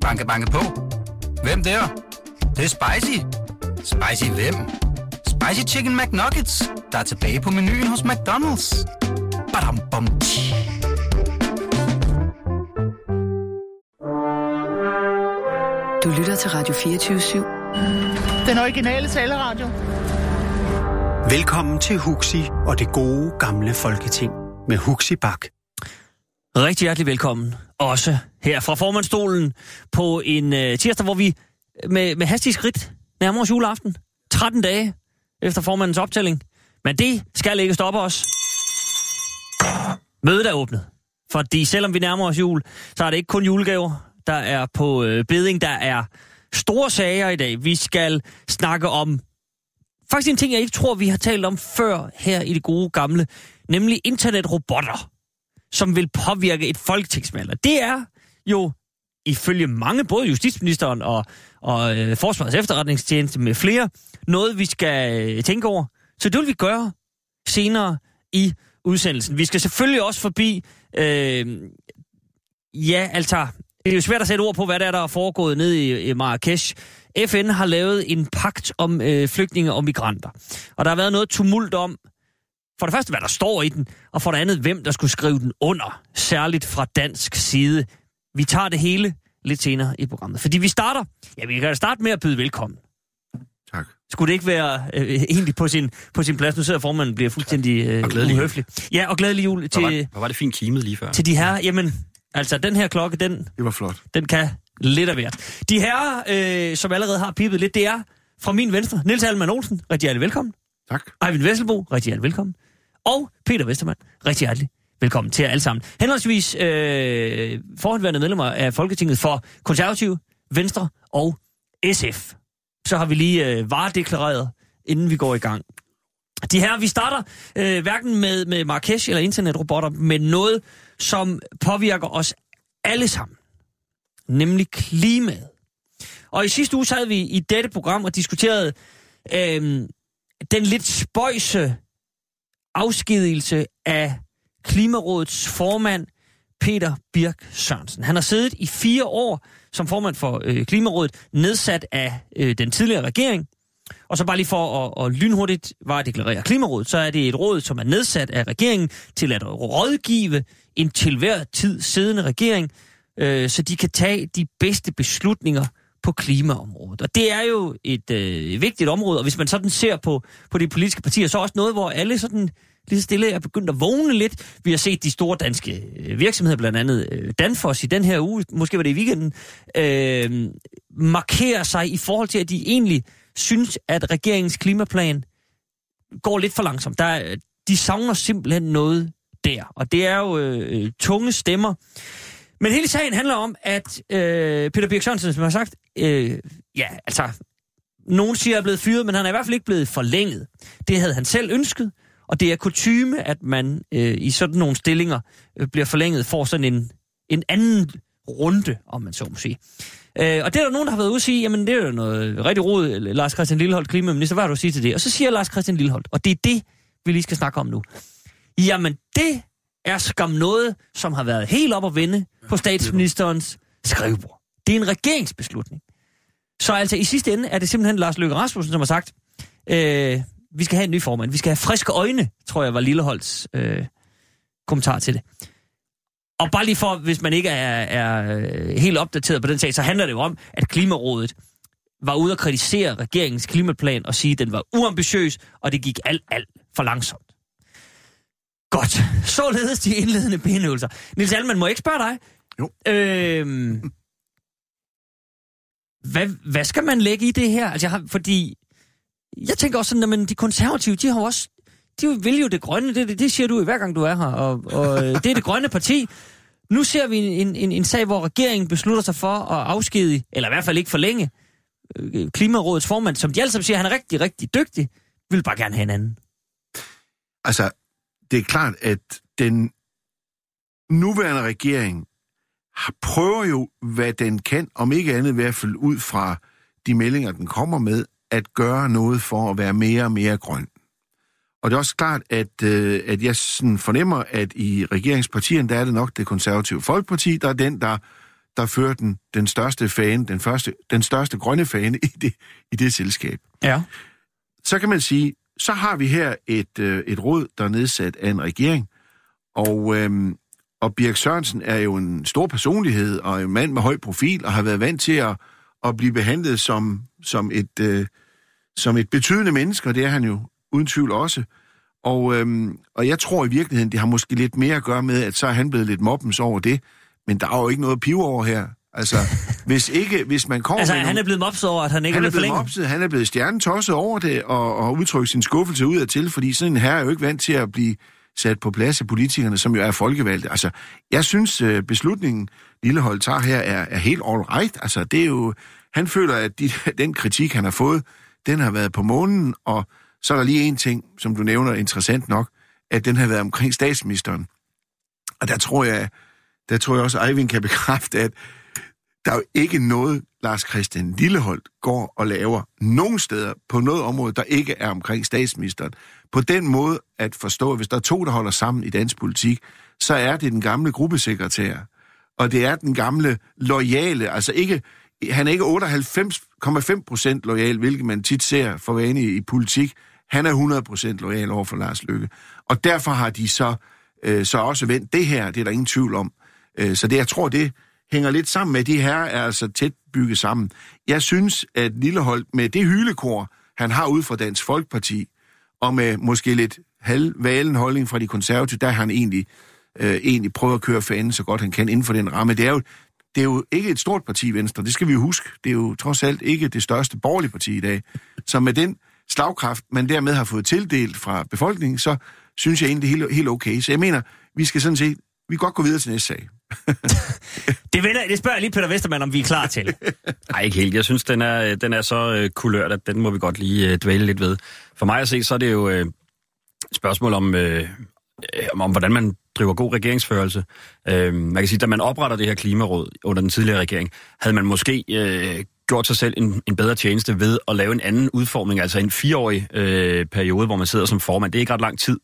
Banke, banke på. Hvem der? Det, det er spicy. Spicy hvem? Spicy Chicken McNuggets, der er tilbage på menuen hos McDonald's. Badum, bom, tji. Du lytter til Radio 24 Den originale taleradio. Velkommen til Huxi og det gode gamle folketing med Huxi Bak. Rigtig hjertelig velkommen, også her fra formandstolen på en øh, tirsdag, hvor vi øh, med, med hastige skridt nærmer os juleaften. 13 dage efter formandens optælling. Men det skal ikke stoppe os. Mødet er åbnet. Fordi selvom vi nærmer os jul, så er det ikke kun julegaver, der er på øh, beding. Der er store sager i dag. Vi skal snakke om faktisk en ting, jeg ikke tror, vi har talt om før her i det gode gamle, nemlig internetrobotter, som vil påvirke et folketingsvalg. Og det er jo ifølge mange, både justitsministeren og, og øh, Forsvarets efterretningstjeneste med flere, noget vi skal øh, tænke over. Så det vil vi gøre senere i udsendelsen. Vi skal selvfølgelig også forbi, øh, ja, altså, det er jo svært at sætte ord på, hvad der er, der er foregået nede i, i Marrakesh. FN har lavet en pagt om øh, flygtninge og migranter. Og der har været noget tumult om, for det første, hvad der står i den, og for det andet, hvem der skulle skrive den under, særligt fra dansk side. Vi tager det hele lidt senere i programmet. Fordi vi starter, ja, vi kan starte med at byde velkommen. Tak. Skulle det ikke være øh, egentlig på sin, på sin plads? Nu sidder formanden og bliver fuldstændig øh, Og uhøflig. Ja, og glædelig jul Hvor var, til, hvor var det fint kimet lige før. til de her. Jamen, altså, den her klokke, den, Det var flot. den kan lidt af hvert. De herrer, øh, som allerede har pipet lidt, det er fra min venstre, Nils Alman Olsen, rigtig hjertelig velkommen. Tak. Eivind Vesselbo, rigtig hjertelig velkommen. Og Peter Vestermann, rigtig hjertelig velkommen til jer alle sammen. Henholdsvis øh, forhåndværende medlemmer af Folketinget for Konservative, Venstre og SF. Så har vi lige øh, varedeklareret, inden vi går i gang. De her, vi starter øh, hverken med, med Marrakesh eller internetrobotter, men noget, som påvirker os alle sammen. Nemlig klimaet. Og i sidste uge sad vi i dette program og diskuterede øh, den lidt spøjse afskedigelse af Klimarådets formand, Peter Birk Sørensen. Han har siddet i fire år som formand for øh, Klimarådet, nedsat af øh, den tidligere regering. Og så bare lige for at, at lynhurtigt var deklarere Klimarådet, så er det et råd, som er nedsat af regeringen til at rådgive en til hver tid siddende regering, øh, så de kan tage de bedste beslutninger på klimaområdet. Og det er jo et øh, vigtigt område, og hvis man sådan ser på, på de politiske partier, så er også noget, hvor alle sådan lige så stille er begyndt at vågne lidt. Vi har set de store danske øh, virksomheder, blandt andet øh, Danfoss i den her uge, måske var det i weekenden, øh, markere sig i forhold til, at de egentlig synes, at regeringens klimaplan går lidt for langsomt. Der, øh, de savner simpelthen noget der, og det er jo øh, øh tunge stemmer. Men hele sagen handler om, at øh, Peter Birk Sørensen, som har sagt, øh, ja, altså, nogen siger, at er blevet fyret, men han er i hvert fald ikke blevet forlænget. Det havde han selv ønsket, og det er kutyme, at man øh, i sådan nogle stillinger øh, bliver forlænget for sådan en, en anden runde, om man så må sige. Øh, og det er der nogen, der har været ude og sige, jamen det er jo noget rigtig rod, øh, Lars Christian Lilleholdt, klimaminister, hvad har du at sige til det? Og så siger Lars Christian Lilleholdt, og det er det, vi lige skal snakke om nu. Jamen det er skam noget, som har været helt op at vende på statsministerens skrivebord. Det er en regeringsbeslutning. Så altså i sidste ende er det simpelthen Lars Løkke Rasmussen, som har sagt, øh, vi skal have en ny formand. Vi skal have friske øjne, tror jeg var Lilleholds øh, kommentar til det. Og bare lige for, hvis man ikke er, er øh, helt opdateret på den sag, så handler det jo om, at Klimarådet var ude at kritisere regeringens klimaplan og sige, at den var uambitiøs, og det gik alt, alt for langsomt. Godt. Således de indledende benøvelser. Nils Alman, må jeg ikke spørge dig? Jo. Øhm, hvad, hvad skal man lægge i det her? Altså, jeg har, fordi jeg tænker også sådan, at men de konservative, de har også de vil jo det grønne, det, det, det siger du i hver gang du er her, og, og øh, det er det grønne parti. Nu ser vi en, en, en sag, hvor regeringen beslutter sig for at afskedige, eller i hvert fald ikke forlænge, øh, Klimarådets formand, som de alle sammen siger, han er rigtig, rigtig dygtig, vil bare gerne have en anden. Altså, det er klart, at den nuværende regering har- prøver jo, hvad den kan, om ikke andet i hvert fald ud fra de meldinger, den kommer med, at gøre noget for at være mere og mere grøn. Og det er også klart, at, øh, at jeg sådan fornemmer, at i regeringspartierne, der er det nok det konservative folkeparti, der er den, der der fører den, den største fane, den, første, den største grønne fane i det, i det selskab. Ja. Så kan man sige, så har vi her et, øh, et råd, der er nedsat af en regering, og, øh, og Birk Sørensen er jo en stor personlighed og en mand med høj profil, og har været vant til at, at blive behandlet som, som, et, øh, som et betydende menneske, og det er han jo uden tvivl også. Og, øhm, og jeg tror i virkeligheden, det har måske lidt mere at gøre med, at så er han blevet lidt mobbens over det, men der er jo ikke noget piv over her. Altså, hvis ikke, hvis man kommer Altså, med han nogle- er blevet mobset over, at han ikke han er blevet blevet forlænget. mopset, han er blevet stjernetosset over det, og, og udtrykt sin skuffelse ud af til, fordi sådan en herre er jo ikke vant til at blive sat på plads af politikerne, som jo er folkevalgte. Altså, jeg synes, øh, beslutningen Lillehold tager her er, er helt all right. Altså, det er jo, han føler, at de, den kritik, han har fået, den har været på månen, og så er der lige en ting, som du nævner, interessant nok, at den har været omkring statsministeren. Og der tror jeg, der tror jeg også, at Eivind kan bekræfte, at der er jo ikke noget, Lars Christian Lilleholdt går og laver nogen steder på noget område, der ikke er omkring statsministeren. På den måde at forstå, at hvis der er to, der holder sammen i dansk politik, så er det den gamle gruppesekretær. Og det er den gamle lojale, altså ikke, han er ikke 98,5 procent lojal, hvilket man tit ser for vane i politik. Han er 100 procent lojal over for Lars Løkke. Og derfor har de så, øh, så også vendt det her, det er der ingen tvivl om. Øh, så det, jeg tror, det hænger lidt sammen med, de her er altså tæt bygget sammen. Jeg synes, at Lillehold med det hylekor, han har ud fra Dansk Folkeparti, og med måske lidt halvvalen holdning fra de konservative, der han egentlig, øh, egentlig prøver at køre fanen så godt han kan inden for den ramme. Det er jo, det er jo ikke et stort parti, Venstre, det skal vi jo huske. Det er jo trods alt ikke det største borgerlige parti i dag. Så med den slagkraft, man dermed har fået tildelt fra befolkningen, så synes jeg egentlig, det er helt, helt okay. Så jeg mener, vi skal sådan set, vi kan godt gå videre til næste sag. Det, vender, det spørger jeg lige Peter Vestermann, om vi er klar til. Nej, ikke helt. Jeg synes, den er, den er så øh, kulørt, at den må vi godt lige øh, dvæle lidt ved. For mig at se, så er det jo øh, et spørgsmål om, øh, om, om, hvordan man driver god regeringsførelse. Øh, man kan sige, da man opretter det her klimaråd under den tidligere regering, havde man måske øh, gjort sig selv en, en bedre tjeneste ved at lave en anden udformning, altså en fireårig øh, periode, hvor man sidder som formand. Det er ikke ret lang tid.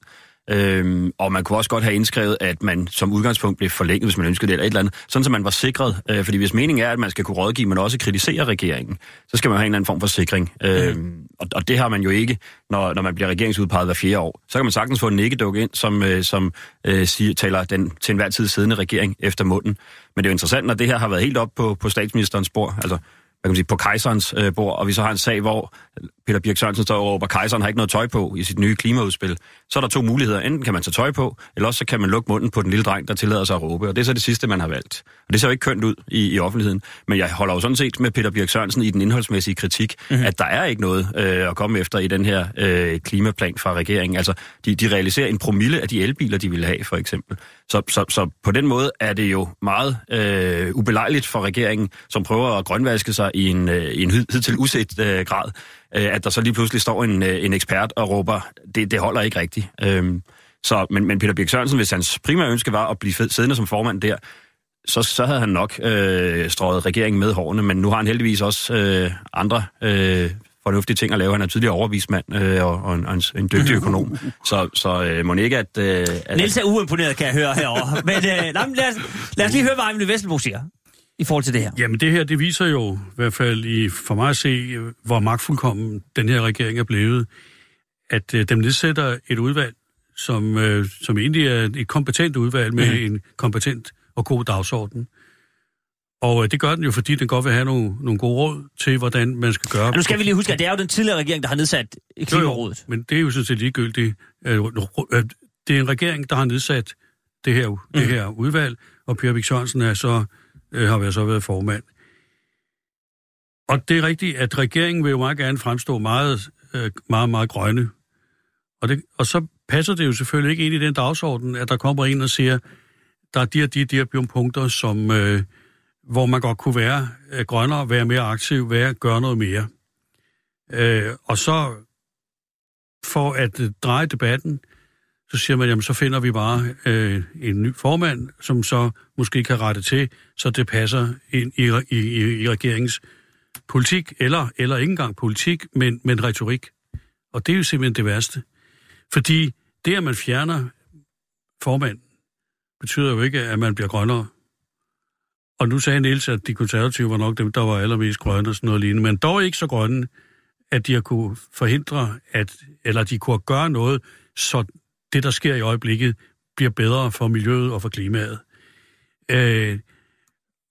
Øhm, og man kunne også godt have indskrevet, at man som udgangspunkt blev forlænget, hvis man ønskede det, eller et eller andet, sådan så man var sikret. Øh, fordi hvis meningen er, at man skal kunne rådgive, men også kritisere regeringen, så skal man have en eller anden form for sikring. Øhm, og, og det har man jo ikke, når, når man bliver regeringsudpeget hver fjerde år. Så kan man sagtens få en nikkeduk ind, som, øh, som øh, siger, taler den til enhver tid siddende regering efter munden. Men det er jo interessant, når det her har været helt op på, på statsministerens bord, altså hvad kan man sige, på kejserens øh, bord, og vi så har en sag, hvor Peter Birk Sørensen står og råber, kejseren har ikke noget tøj på i sit nye klimaudspil, så er der to muligheder. Enten kan man tage tøj på, eller også så kan man lukke munden på den lille dreng, der tillader sig at råbe, og det er så det sidste, man har valgt. Og det ser jo ikke kønt ud i, i offentligheden, men jeg holder jo sådan set med Peter Birk Sørensen i den indholdsmæssige kritik, mm-hmm. at der er ikke noget øh, at komme efter i den her øh, klimaplan fra regeringen. Altså, de, de realiserer en promille af de elbiler, de ville have, for eksempel. Så, så, så på den måde er det jo meget øh, ubelejligt for regeringen, som prøver at grønvaske sig i en, øh, i en hid, hidtil uset øh, grad, øh, at der så lige pludselig står en, øh, en ekspert og råber, det, det holder ikke rigtigt. Øhm, så, men, men Peter Birk Sørensen, hvis hans primære ønske var at blive fed, siddende som formand der, så, så havde han nok øh, strøget regeringen med hårene, men nu har han heldigvis også øh, andre øh, fornuftige ting at lave. Han er tidligere overvismand øh, og, og, en, og en, en dygtig økonom. Så, så øh, må ikke, at... Øh, at Niels er uimponeret, kan jeg høre herovre. Men, øh, nej, men lad, os, lad os lige høre, hvad Ejvind Vesselbo siger i forhold til det her. Jamen det her, det viser jo i hvert fald i, for mig at se, hvor magtfuldkommen den her regering er blevet, at øh, dem nedsætter et udvalg, som, øh, som egentlig er et kompetent udvalg med mm. en kompetent og god dagsorden. Og øh, det gør den jo, fordi den godt vil have nogle, nogle gode råd til, hvordan man skal gøre. Og nu skal vi lige huske, at det er jo den tidligere regering, der har nedsat Klimarådet. Men det er jo sådan set ligegyldigt. Øh, øh, Det er en regering, der har nedsat det her, mm. det her udvalg, og Per Vik Sørensen er så, øh, har jeg så været formand. Og det er rigtigt, at regeringen vil jo meget gerne fremstå meget, øh, meget, meget grønne. Og, det, og så passer det jo selvfølgelig ikke ind i den dagsorden, at der kommer en og siger, der er de og de, de her punkter, som, øh, hvor man godt kunne være øh, grønnere, være mere aktiv, være, gøre noget mere. Øh, og så for at øh, dreje debatten, så siger man, jamen så finder vi bare øh, en ny formand, som så måske kan rette til, så det passer ind i, i, i, i regeringens politik, eller, eller ikke engang politik, men, men retorik. Og det er jo simpelthen det værste. Fordi det, at man fjerner formanden, betyder jo ikke, at man bliver grønnere. Og nu sagde Niels, at de konservative var nok dem, der var allermest grønne og sådan noget lignende, men dog ikke så grønne, at de har kunne forhindre, at, eller de kunne gøre noget, så det, der sker i øjeblikket, bliver bedre for miljøet og for klimaet. Øh,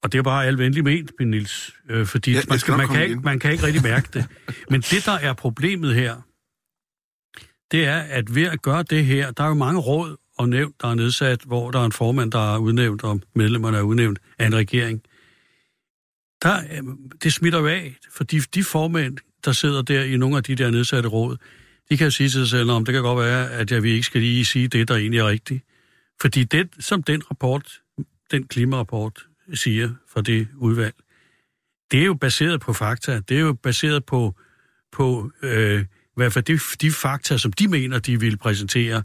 og det er bare alt venligt ment, Ben Niels, øh, fordi Ja, man, skal man, kan ikke, man kan ikke rigtig mærke det. Men det, der er problemet her, det er, at ved at gøre det her, der er jo mange råd og nævnt, der er nedsat, hvor der er en formand, der er udnævnt, og medlemmerne er udnævnt af en regering. Der, øh, det smitter jo af, fordi de formænd, der sidder der i nogle af de der nedsatte råd, de kan sige til sig selv, om det kan godt være, at jeg, vi ikke skal lige sige det, der egentlig er rigtigt. Fordi det, som den rapport, den klimarapport siger for det udvalg, det er jo baseret på fakta. Det er jo baseret på, på øh, i hvert fald de, de fakta, som de mener, de vil præsentere.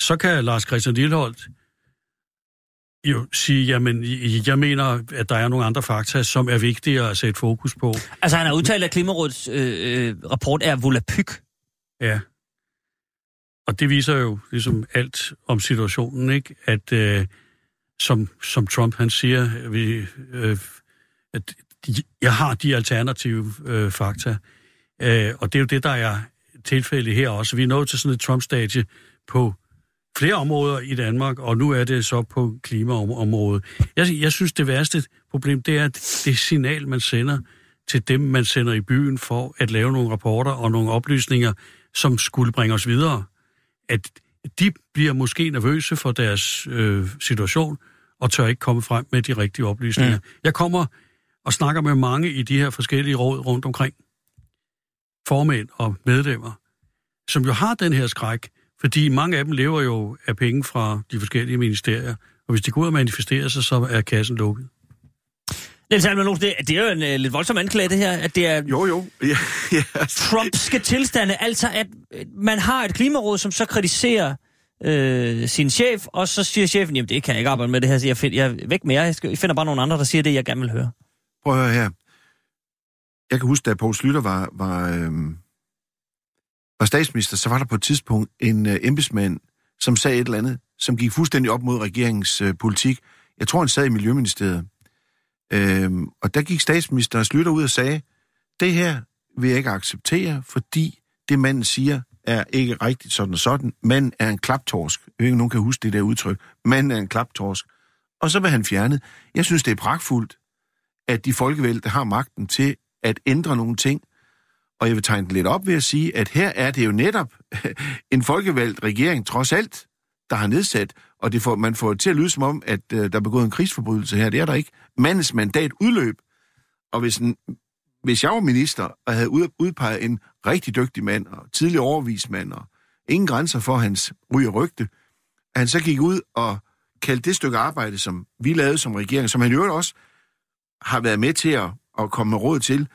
Så kan Lars Christian Lilleholdt jo sige, jamen, jeg mener, at der er nogle andre fakta, som er vigtigere at sætte fokus på. Altså, han har udtalt, at Klimarådets øh, øh rapport er volapyk. Ja. Og det viser jo ligesom alt om situationen, ikke? At øh, som, som Trump han siger, vi, øh, at de, jeg har de alternative øh, fakta. Øh, og det er jo det, der er tilfældet her også. Vi er nået til sådan et Trump-stadie på flere områder i Danmark, og nu er det så på klimaområdet. Jeg, jeg synes, det værste problem, det er at det signal, man sender til dem, man sender i byen for at lave nogle rapporter og nogle oplysninger, som skulle bringe os videre. At de bliver måske nervøse for deres øh, situation, og tør ikke komme frem med de rigtige oplysninger. Mm. Jeg kommer og snakker med mange i de her forskellige råd rundt omkring. Formænd og medlemmer, som jo har den her skræk, fordi mange af dem lever jo af penge fra de forskellige ministerier, og hvis de går ud og manifesterer sig, så er kassen lukket. Niels Alman Olsen, det, det er jo en uh, lidt voldsom anklage, det her, at det er Jo, jo. Ja, ja. Trumpske tilstande, altså at øh, man har et klimaråd, som så kritiserer øh, sin chef, og så siger chefen, jamen det kan jeg ikke arbejde med det her, så jeg, find, jeg væk med jer, jeg, skal, jeg finder bare nogle andre, der siger det, jeg gerne vil høre. Prøv at høre her. Jeg kan huske, da Poul Slytter var, var, øhm, var statsminister, så var der på et tidspunkt en øh, embedsmand, som sagde et eller andet, som gik fuldstændig op mod regeringens øh, politik. Jeg tror, han sad i Miljøministeriet. Øhm, og der gik statsministeren Slytter ud og sagde, det her vil jeg ikke acceptere, fordi det manden siger er ikke rigtigt sådan og sådan. Manden er en klaptorsk. Jeg ved ikke, nogen kan huske det der udtryk. Manden er en klaptorsk. Og så vil han fjernet. Jeg synes, det er pragtfuldt, at de folkevalgte har magten til at ændre nogle ting. Og jeg vil tegne det lidt op ved at sige, at her er det jo netop en folkevalgt regering, trods alt, der har nedsat, og det får, man får til at lyde som om, at øh, der er begået en krigsforbrydelse her. Det er der ikke. Mandens mandat udløb. Og hvis, en, hvis jeg var minister og havde ud, udpeget en rigtig dygtig mand, og tidlig overvismand, og ingen grænser for hans ry og rygte, at han så gik ud og kaldte det stykke arbejde, som vi lavede som regering, som han i øvrigt også har været med til at, at komme med råd til,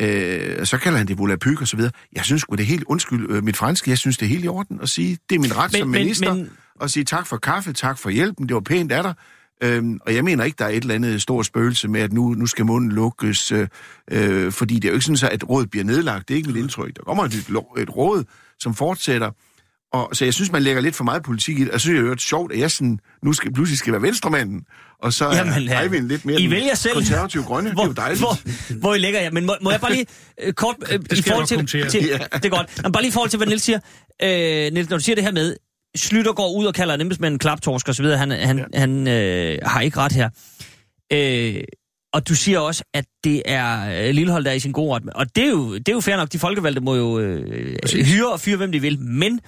øh, så kalder han det volapyk og så videre. Jeg synes sgu, det er helt, undskyld øh, mit franske, jeg synes, det er helt i orden at sige, det er min ret Men- som minister, men- at sige tak for kaffe, tak for hjælpen, det var pænt af dig. Øhm, og jeg mener ikke, der er et eller andet stort spøgelse med, at nu, nu skal munden lukkes, øh, øh, fordi det er jo ikke sådan, så, at rådet bliver nedlagt. Det er ikke mit indtryk. Der kommer et, et råd, som fortsætter. Og, så jeg synes, man lægger lidt for meget politik i det. Jeg synes, det er jo sjovt, at jeg sådan, nu skal, pludselig skal være venstremanden, og så Jamen, er ja. Eivind lidt mere I den vælger selv. konservative grønne. Hvor, det er jo dejligt. hvor, hvor I ligger jer. Men må, må jeg bare lige øh, kort... Øh, Det i forhold til, til, Ja. Det er godt. Men bare lige i forhold til, hvad Niels siger. Øh, Niels, når du siger det her med, Slytter går ud og kalder en embedsmand en klaptorsk videre, han, han, ja. han øh, har ikke ret her. Øh, og du siger også, at det er øh, Lillehold, der er i sin gode ret. Og det er jo, det er jo fair nok. De folkevalgte må jo øh, hyre og fyre, hvem de vil. Men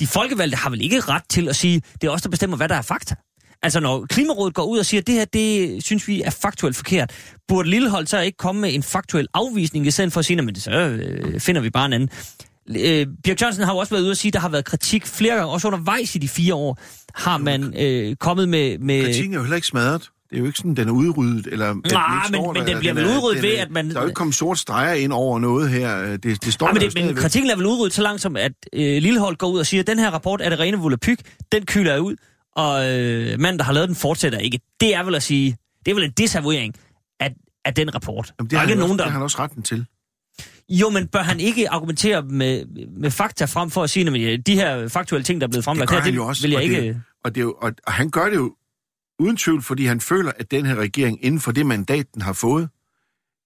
de folkevalgte har vel ikke ret til at sige, det er os, der bestemmer, hvad der er fakta. Altså når Klimarådet går ud og siger, at det her, det synes vi er faktuelt forkert, burde Lillehold så ikke komme med en faktuel afvisning, i stedet for at sige, at så øh, finder vi bare en anden. Øh, Birk Jørgensen har jo også været ude og sige, at der har været kritik flere gange, også undervejs i de fire år, har man øh, kommet med... med Kritikken er jo heller ikke smadret. Det er jo ikke sådan, den er udryddet, eller... Nej, men- men den bliver vel udryddet ved, at man- Der er jo ikke kommet sort streger ind over noget her. Det, det står Ja, men, der det, men kritikken er vel udryddet så langt som, at øh, Lillehold går ud og siger, at den her rapport er det rene volapyk, den kyler jeg ud, og øh, manden, der har lavet den, fortsætter ikke. Det er vel at sige, det er vel en desavouering af, af den rapport. Jamen, det, er har ikke nogen, også, der... det har han også retten til. Jo, men bør han ikke argumentere med, med fakta frem for at sige, at de her faktuelle ting, der er blevet fremlagt gør her, han det jo også, vil jeg og ikke... det- Og, det er jo, og, og han gør det jo uden tvivl, fordi han føler, at den her regering inden for det mandat, den har fået,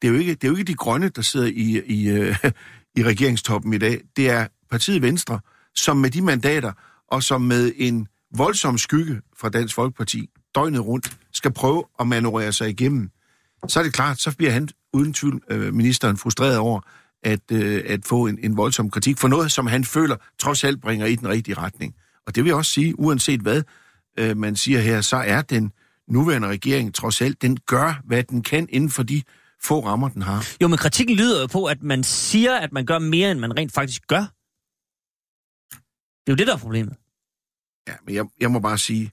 det er jo ikke, det er jo ikke de grønne, der sidder i, i, øh, i regeringstoppen i dag. Det er partiet Venstre, som med de mandater, og som med en voldsom skygge fra Dansk Folkeparti, døgnet rundt, skal prøve at manøvrere sig igennem. Så er det klart, så bliver han uden tvivl, øh, ministeren, frustreret over, at, øh, at få en, en voldsom kritik for noget, som han føler trods alt bringer i den rigtige retning. Og det vil jeg også sige, uanset hvad øh, man siger her, så er den nuværende regering trods alt, den gør, hvad den kan inden for de få rammer, den har. Jo, men kritikken lyder jo på, at man siger, at man gør mere, end man rent faktisk gør. Det er jo det, der er problemet. Ja, men jeg, jeg må bare sige,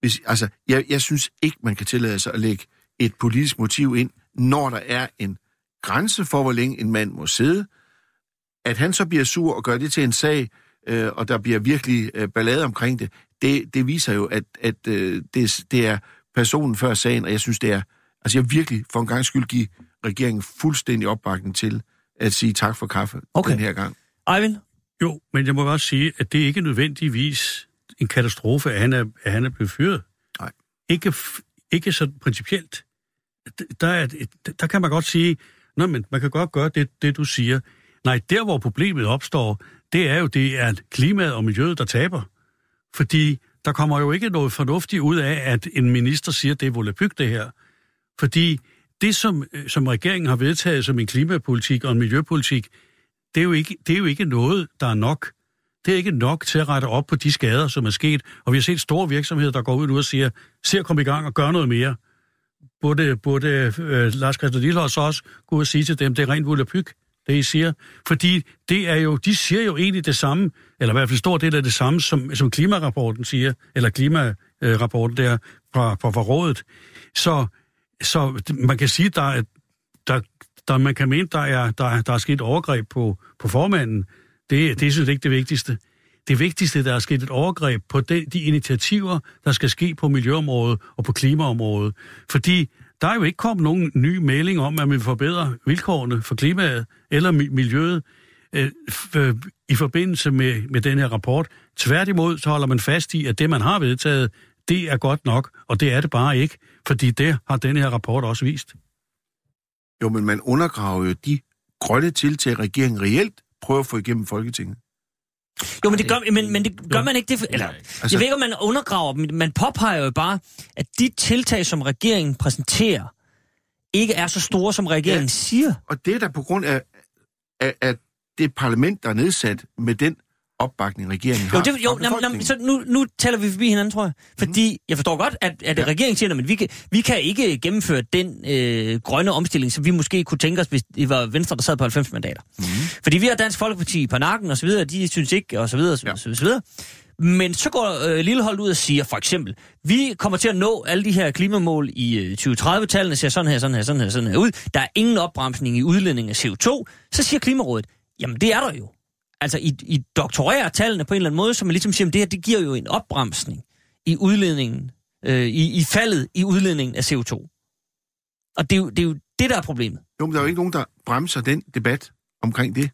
hvis, altså, jeg, jeg synes ikke, man kan tillade sig at lægge et politisk motiv ind, når der er en grænse for, hvor længe en mand må sidde. At han så bliver sur og gør det til en sag, øh, og der bliver virkelig øh, ballade omkring det, det, det viser jo, at, at øh, det, det er personen før sagen, og jeg synes, det er... Altså, jeg virkelig for en gang skyld give regeringen fuldstændig opbakning til at sige tak for kaffe Okay. den her gang. Eivind? Jo, men jeg må også sige, at det ikke er nødvendigvis en katastrofe, at han er, at han er blevet fyret. Nej. Ikke, ikke så principielt. Der, er, et- der kan man godt sige, Nå, men man kan godt gøre det, det, du siger. Nej, der hvor problemet opstår, det er jo, det er klimaet og miljøet, der taber. Fordi der kommer jo ikke noget fornuftigt ud af, at en minister siger, det er volapyk det her. Fordi det, som, øh, som regeringen har vedtaget som en klimapolitik og en miljøpolitik, det er, jo ikke, det er jo ikke noget, der er nok. Det er ikke nok til at rette op på de skader, som er sket. Og vi har set store virksomheder, der går ud nu og siger, se at komme i gang og gør noget mere burde, burde øh, Lars Christian Lilleholds også gå og sige til dem, det er rent volapyk, det I siger. Fordi det er jo, de siger jo egentlig det samme, eller i hvert fald stor del af det samme, som, som klimarapporten siger, eller klimarapporten der fra, fra, fra rådet. Så, så man kan sige, der der, der, man kan mene, der er, der, der er sket overgreb på, på formanden. Det, det synes jeg ikke det vigtigste. Det vigtigste, der er sket et overgreb på de, de initiativer, der skal ske på miljøområdet og på klimaområdet. Fordi der er jo ikke kommet nogen ny melding om, at man forbedrer vilkårene for klimaet eller mi- miljøet øh, øh, i forbindelse med, med den her rapport. Tværtimod så holder man fast i, at det, man har vedtaget, det er godt nok, og det er det bare ikke, fordi det har den her rapport også vist. Jo, men man undergraver jo de grønne tiltag, regeringen reelt prøver at få igennem Folketinget. Jo, men det gør, men, men det gør man ikke det. Eller, Altså- jeg ved ikke, om man undergraver dem. Man påpeger jo bare, at de tiltag, som regeringen præsenterer, ikke er så store, som regeringen Ja. siger. Og det er der på grund af, af, af det parlament, der er nedsat med den opbakning, regeringen har. Jo, det, jo nam, befolkningen. så nu, nu taler vi forbi hinanden, tror jeg. Fordi mm. jeg forstår godt, at, at ja. regeringen siger, at vi kan, vi kan ikke gennemføre den øh, grønne omstilling, som vi måske kunne tænke os, hvis det var Venstre, der sad på 90 mandater. Mm. Fordi vi har Dansk Folkeparti på nakken og så videre, de synes ikke, og så videre, og så, Ja. videre. Men så går øh, Lillehold ud og siger, for eksempel, vi kommer til at nå alle de her klimamål i øh, 2030-tallene, ser sådan her, sådan her, sådan her, sådan her ud. Der er ingen opbremsning i udledning af CO2. Så siger Klimarådet, jamen det er der jo. Altså i, i doktorerer tallene på en eller anden måde, så man ligesom siger, at det her det giver jo en opbremsning i udledningen, øh, i, i faldet i udledningen af CO2. Og det er, jo, det er jo det, der er problemet. Jo, men der er jo ikke nogen, der bremser den debat omkring det.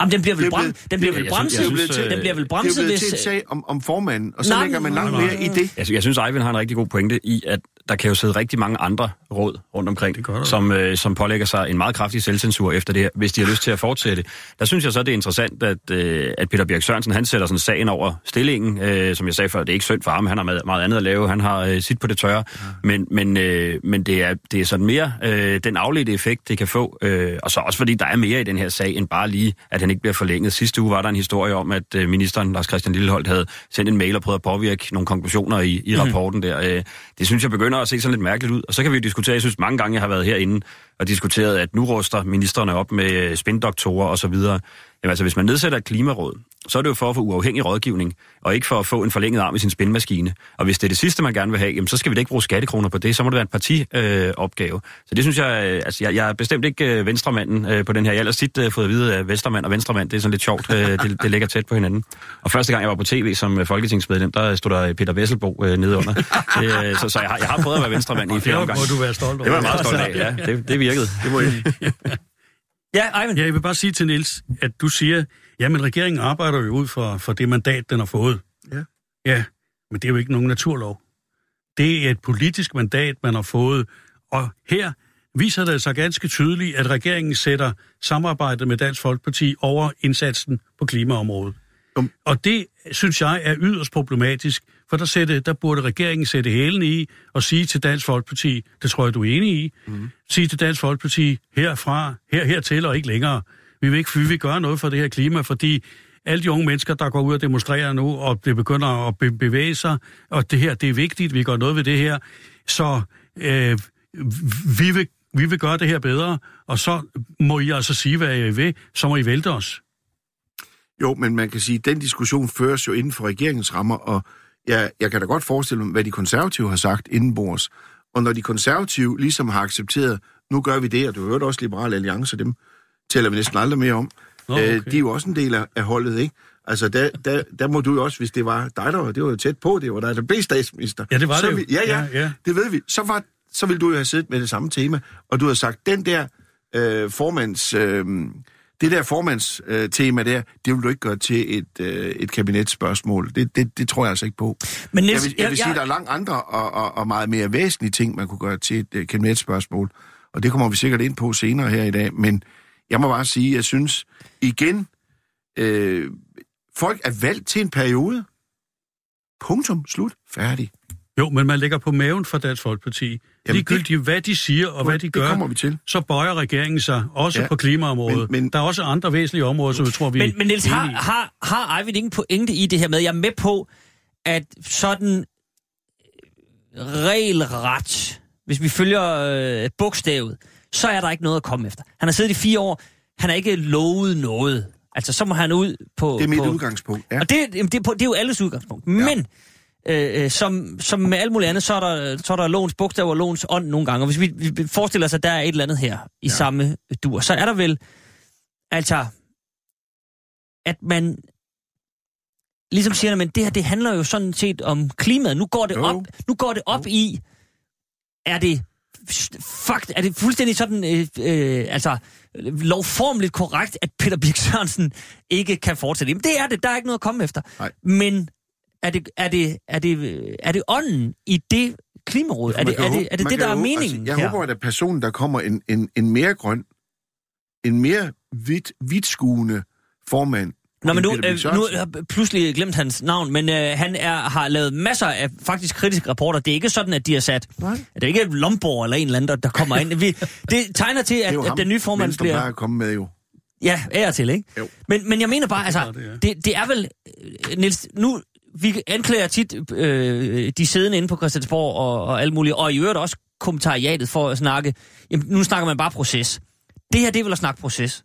Jamen, den bliver vel, Det er brem, den bliver det- vel synes- bremset, synes, den øh, bliver vel Det er jo bremset, blevet hvis... til en sag om, om formanden, og så Nej, lægger man langt nej, mere i det. Jeg, jeg synes, Eivind har en rigtig god pointe i, at der kan jo sidde rigtig mange andre råd rundt omkring, Det som, øh, som pålægger sig en meget kraftig selvcensur efter det her, hvis de har lyst til at fortsætte. Der synes jeg så, det er interessant, at, øh, at Peter Birk Sørensen, han sætter sådan sagen over stillingen. Øh, som jeg sagde før, det er ikke synd for ham, han har meget, meget andet at lave, han har øh, sit på det tørre. Ja. Men, men, øh, men det, er, det er sådan mere øh, den afledte effekt, det kan få. Øh, og så også fordi, der er mere i den her sag, end bare lige, at han ikke bliver forlænget. Sidste uge var der en historie om, at øh, ministeren, Lars Christian Lilleholdt, havde sendt en mail og prøvet at påvirke nogle konklusioner i, i rapporten der. Øh, det synes jeg begynder at se sådan lidt mærkeligt ud. Og så kan vi diskutere, jeg synes mange gange, jeg har været herinde og diskuteret, at nu ruster ministerne op med øh, spindoktorer og så videre. Jamen altså, hvis man nedsætter et klimaråd, så er det jo for at få uafhængig rådgivning, og ikke for at få en forlænget arm i sin spindmaskine. Og hvis det er det sidste, man gerne vil have, jamen, så skal vi da ikke bruge skattekroner på det, så må det være en partiopgave. Øh, opgave. så det synes jeg, øh, altså jeg, jeg er bestemt ikke øh, venstremanden øh, på den her. Jeg har ellers tit øh, fået at vide, at venstremand og venstremand, det er sådan lidt sjovt, øh, det, det ligger tæt på hinanden. Og første gang jeg var på tv som øh, folketingsmedlem, der stod der Peter Vesselbo øh, nede under. Det, øh, så, så jeg, har, jeg har prøvet at være venstremand i Det flere må omgange. du være stolt over. Det var jeg meget stolt af, ja. Det, det virkede. Det må jeg. Ja, Eivind. Ja, jeg vil bare sige til Niels, at du siger, jamen regeringen arbejder jo ud for, for det mandat, den har fået. Ja. Ja, men det er jo ikke nogen naturlov. Det er et politisk mandat, man har fået. Og her viser det sig ganske tydeligt, at regeringen sætter samarbejdet med Dansk Folkeparti over indsatsen på klimaområdet. Um. Og det synes jeg er yderst problematisk, for der, sætte, der burde regeringen sætte hælen i og sige til Dansk Folkeparti, det tror jeg, du er enig i, mm. sige til Dansk Folkeparti herfra, her, hertil og ikke længere. Vi vil ikke vi vil gøre noget for det her klima, fordi alle de unge mennesker, der går ud og demonstrerer nu, og det begynder at be- bevæge sig, og det her, det er vigtigt, vi gør noget ved det her, så øh, vi, vil, vi vil gøre det her bedre, og så må I altså sige, hvad I vil, så må I vælte os. Jo, men man kan sige, at den diskussion føres jo inden for regeringens rammer, og jeg, jeg kan da godt forestille mig, hvad de konservative har sagt indenbords. Og når de konservative ligesom har accepteret, nu gør vi det, og du hørte også Liberale Alliance, dem taler vi næsten aldrig mere om, Nå, okay. okay. øh, de er jo også en del af, af holdet, ikke? Altså, der, der, der må du jo også, hvis det var dig, der var, det var jo tæt på, det var dig, der blev statsminister. Ja, det var så det jo. Vi, ja, ja, Ja, ja. det ved vi. Så, var, så ville du jo have siddet med det samme tema, og du havde sagt, den der øh, formands... Øh, det der formandstema tema der, det vil du ikke gøre til et, øh, et kabinetsspørgsmål. Det, det, det tror jeg altså ikke på. Men Jeg Niels, vil, jeg vil sige, at der er langt andre og, og, og meget mere væsentlige ting, man kunne gøre til et øh, kabinetsspørgsmål. Og det kommer vi sikkert ind på senere her i dag. Men jeg må bare sige, at jeg synes igen, øh, folk er valgt til en periode. Punktum. Slut. Færdig. Jo, men man ligger på maven for Dansk Folkeparti. Jamen, Ligegyldigt hvad de siger og hvad de det gør, kommer vi til. så bøjer regeringen sig, også Ja, på klimaområdet. men- men- der er også andre væsentlige områder, som jeg tror, vi Men, men Niels, er har, har, har Eivind ingen pointe i det her med, jeg er med på, at sådan øh, regelret, hvis vi følger øh, bogstavet, så er der ikke noget at komme efter. Han har siddet i fire år, han har ikke lovet noget. Altså, så må han ud på... Det er mit på, udgangspunkt. Ja. Og det, det, er på, det er jo alles udgangspunkt. Ja. Men øh, øh, som, som med alt muligt andet, så er der, så er der lovens bogstav og lovens ånd nogle gange. Og hvis vi, vi forestiller os, at der er et eller andet her i ja. samme dur, så er der vel altså, at man ligesom siger, at det her, det handler jo sådan set om klimaet. Nu går det op, nu går det op i, er det fuck, er det fuldstændig sådan, øh, øh, altså, lovformeligt korrekt, at Peter Birk Sørensen ikke kan fortsætte. Jamen, det er det, der er ikke noget at komme efter. Nej. Men er det, er, det, er, det, er det ånden i det klimaråd? Er Man det er det, håbe- er det, det der er håbe- meningen Altså, jeg her? håber, at der personen, der kommer en, en, en mere grøn, en mere vidt, vidtskuende formand. Nå, men nu, øh, nu har jeg pludselig glemt hans navn, men øh, han er, har lavet masser af faktisk kritiske rapporter. Det er ikke sådan, at de har sat... Nej. Det er ikke Lomborg eller en eller anden, der, der kommer ind. Vi, det tegner til, Det er at, jo at den nye formand Venstre bliver... at komme med jo. Ja, ære til, ikke? Jo. Men, men jeg mener bare, altså, det er. det, det er vel... øh, Niels, nu... Vi anklager tit øh, de siddende inde på Christiansborg og, og alt muligt, og i øvrigt også kommentariatet for at snakke... Jamen, nu snakker man bare proces. Det her, det er vel at snakke proces.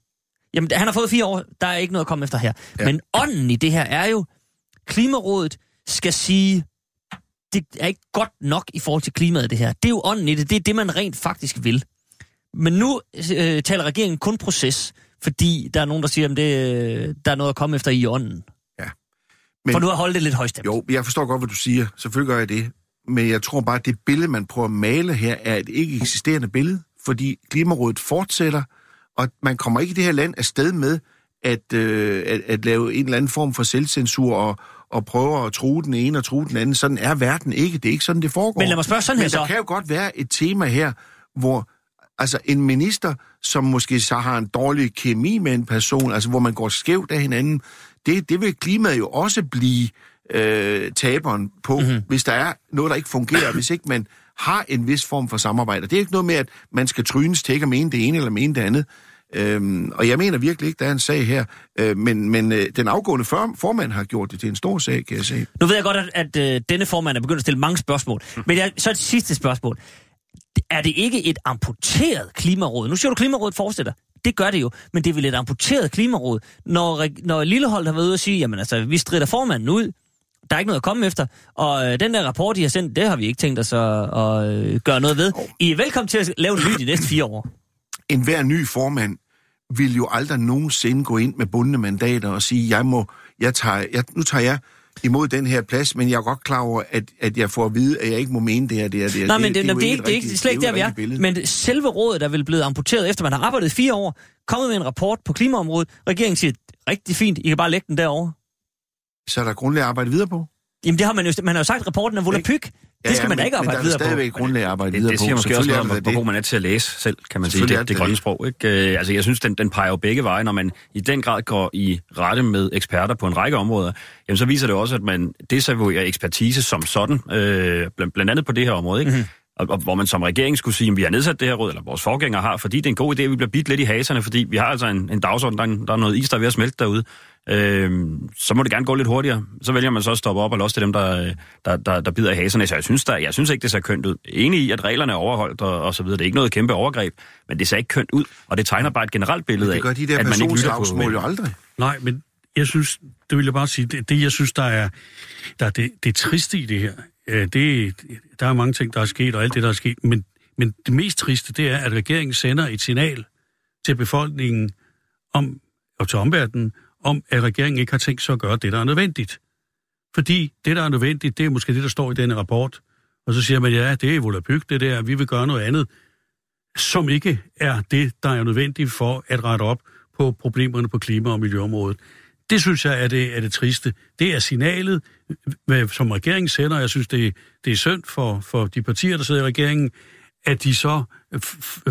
Jamen, han har fået fire år, der er ikke noget at komme efter her. Ja. Men ånden i det her er jo, Klimarådet skal sige, det er ikke godt nok i forhold til klimaet, det her. Det er jo ånden i det, det er det, man rent faktisk vil. Men nu øh, taler regeringen kun proces, fordi der er nogen, der siger, at det, øh, der er noget at komme efter i ånden. Men- For nu at holde det lidt højstemt. Jo, jeg forstår godt, hvad du siger. Selvfølgelig gør jeg det. Men jeg tror bare, at det billede, man prøver at male her, er et ikke eksisterende billede. Fordi Klimarådet fortsætter, og man kommer ikke i det her land afsted med at, øh, at, at lave en eller anden form for selvcensur og, og prøve at true den ene og true den anden. Sådan er verden ikke. Det er ikke sådan, det foregår. Men lad mig spørge sådan her Men der så. kan jo godt være et tema her, hvor altså en minister, som måske så har en dårlig kemi med en person, altså hvor man går skævt af hinanden, det, det vil klimaet jo også blive øh, taberen på, Mhm. mm-hmm. hvis der er noget, der ikke fungerer, hvis ikke man har en vis form for samarbejde. Det er ikke noget med, at man skal trynes til ikke at mene det ene eller mene det andet. Øhm, og jeg mener virkelig ikke, der er en sag her, øh, men, men øh, den afgående for, formand har gjort det til en stor sag, kan jeg sige. Nu ved jeg godt, at, at øh, denne formand er begyndt at stille mange spørgsmål. Men jeg, så et sidste spørgsmål. Er det ikke et amputeret klimaråd? Nu siger du, klimarådet fortsætter. Det gør det jo, men det er vel et amputeret klimaråd, når, når Lillehold har været ude og sige, jamen altså, vi strider formanden ud, der er ikke noget at komme efter, og øh, den der rapport, I har sendt, det har vi ikke tænkt os at, at øh, gøre noget ved. I er velkommen til at lave en ny de næste fire år. en hver ny formand vil jo aldrig nogensinde gå ind med bundne mandater og sige, jeg må, jeg tager, jeg, nu tager jeg imod den her plads, men jeg er godt klar over, at, at jeg får at vide, at jeg ikke må mene det her, det her, det her. Nej, men det, det, det, det, er ikke, det er ikke slet ikke der, er vi er. billede. Men selve rådet er vel blevet amputeret, efter man har arbejdet fire år, kommet med en rapport på klimaområdet. Regeringen siger, rigtig fint, I kan bare lægge den derovre. Så er der grundlag at arbejde videre på. Jamen det har man jo, man har jo sagt, at rapporten er volapyk. Det skal man da men- ikke arbejde men videre der er på. stadigvæk grundlag at arbejde Det, videre det på. siger måske også noget om, der hvor det. god man er til at læse selv, kan man sige, er det, det det grønne det. sprog. Ikke? Øh, altså, jeg synes, den, den peger jo begge veje, når man i den grad går i rette med eksperter på en række områder. Jamen, så viser det også, at man desavouerer ekspertise som sådan, øh, blandt, blandt andet på det her område. Ikke? Mm-hmm. Og, og, hvor man som regering skulle sige, at vi har nedsat det her råd, eller vores forgængere har, fordi det er en god idé, at vi bliver bidt lidt i haserne, fordi vi har altså en, en dagsorden, der, er- der er noget is, der er ved at smelte derude. Øh, så må det gerne gå lidt hurtigere. Så vælger man så at stoppe op og losse til dem, der, der, der, der bider i haserne. Så jeg synes, der, jeg synes ikke, det ser kønt ud. Enig i, at reglerne er overholdt og, og så videre. Det er ikke noget kæmpe overgreb, men det ser ikke kønt ud. Og det tegner bare et generelt billede af, Det at man ikke lytter på personslagsmål jo aldrig. Nej, men jeg synes, det vil jeg bare sige, det, det jeg synes, der er, der er det, det er triste i det her, øh, det, der er mange ting, der er sket, og alt det, der er sket, men, men det mest triste, det er, at regeringen sender et signal til befolkningen om, og til omverdenen, om, at regeringen ikke har tænkt sig at gøre det, der er nødvendigt. Fordi det, der er nødvendigt, det er måske det, der står i denne rapport. Og så siger man, ja, det er volapyk, det der, vi vil gøre noget andet, som ikke er det, der er nødvendigt for at rette op på problemerne på klima- og miljøområdet. Det synes jeg er det, er det triste. Det er signalet, som regeringen sender. Jeg synes, det, det er synd for, for de partier, der sidder i regeringen, at de så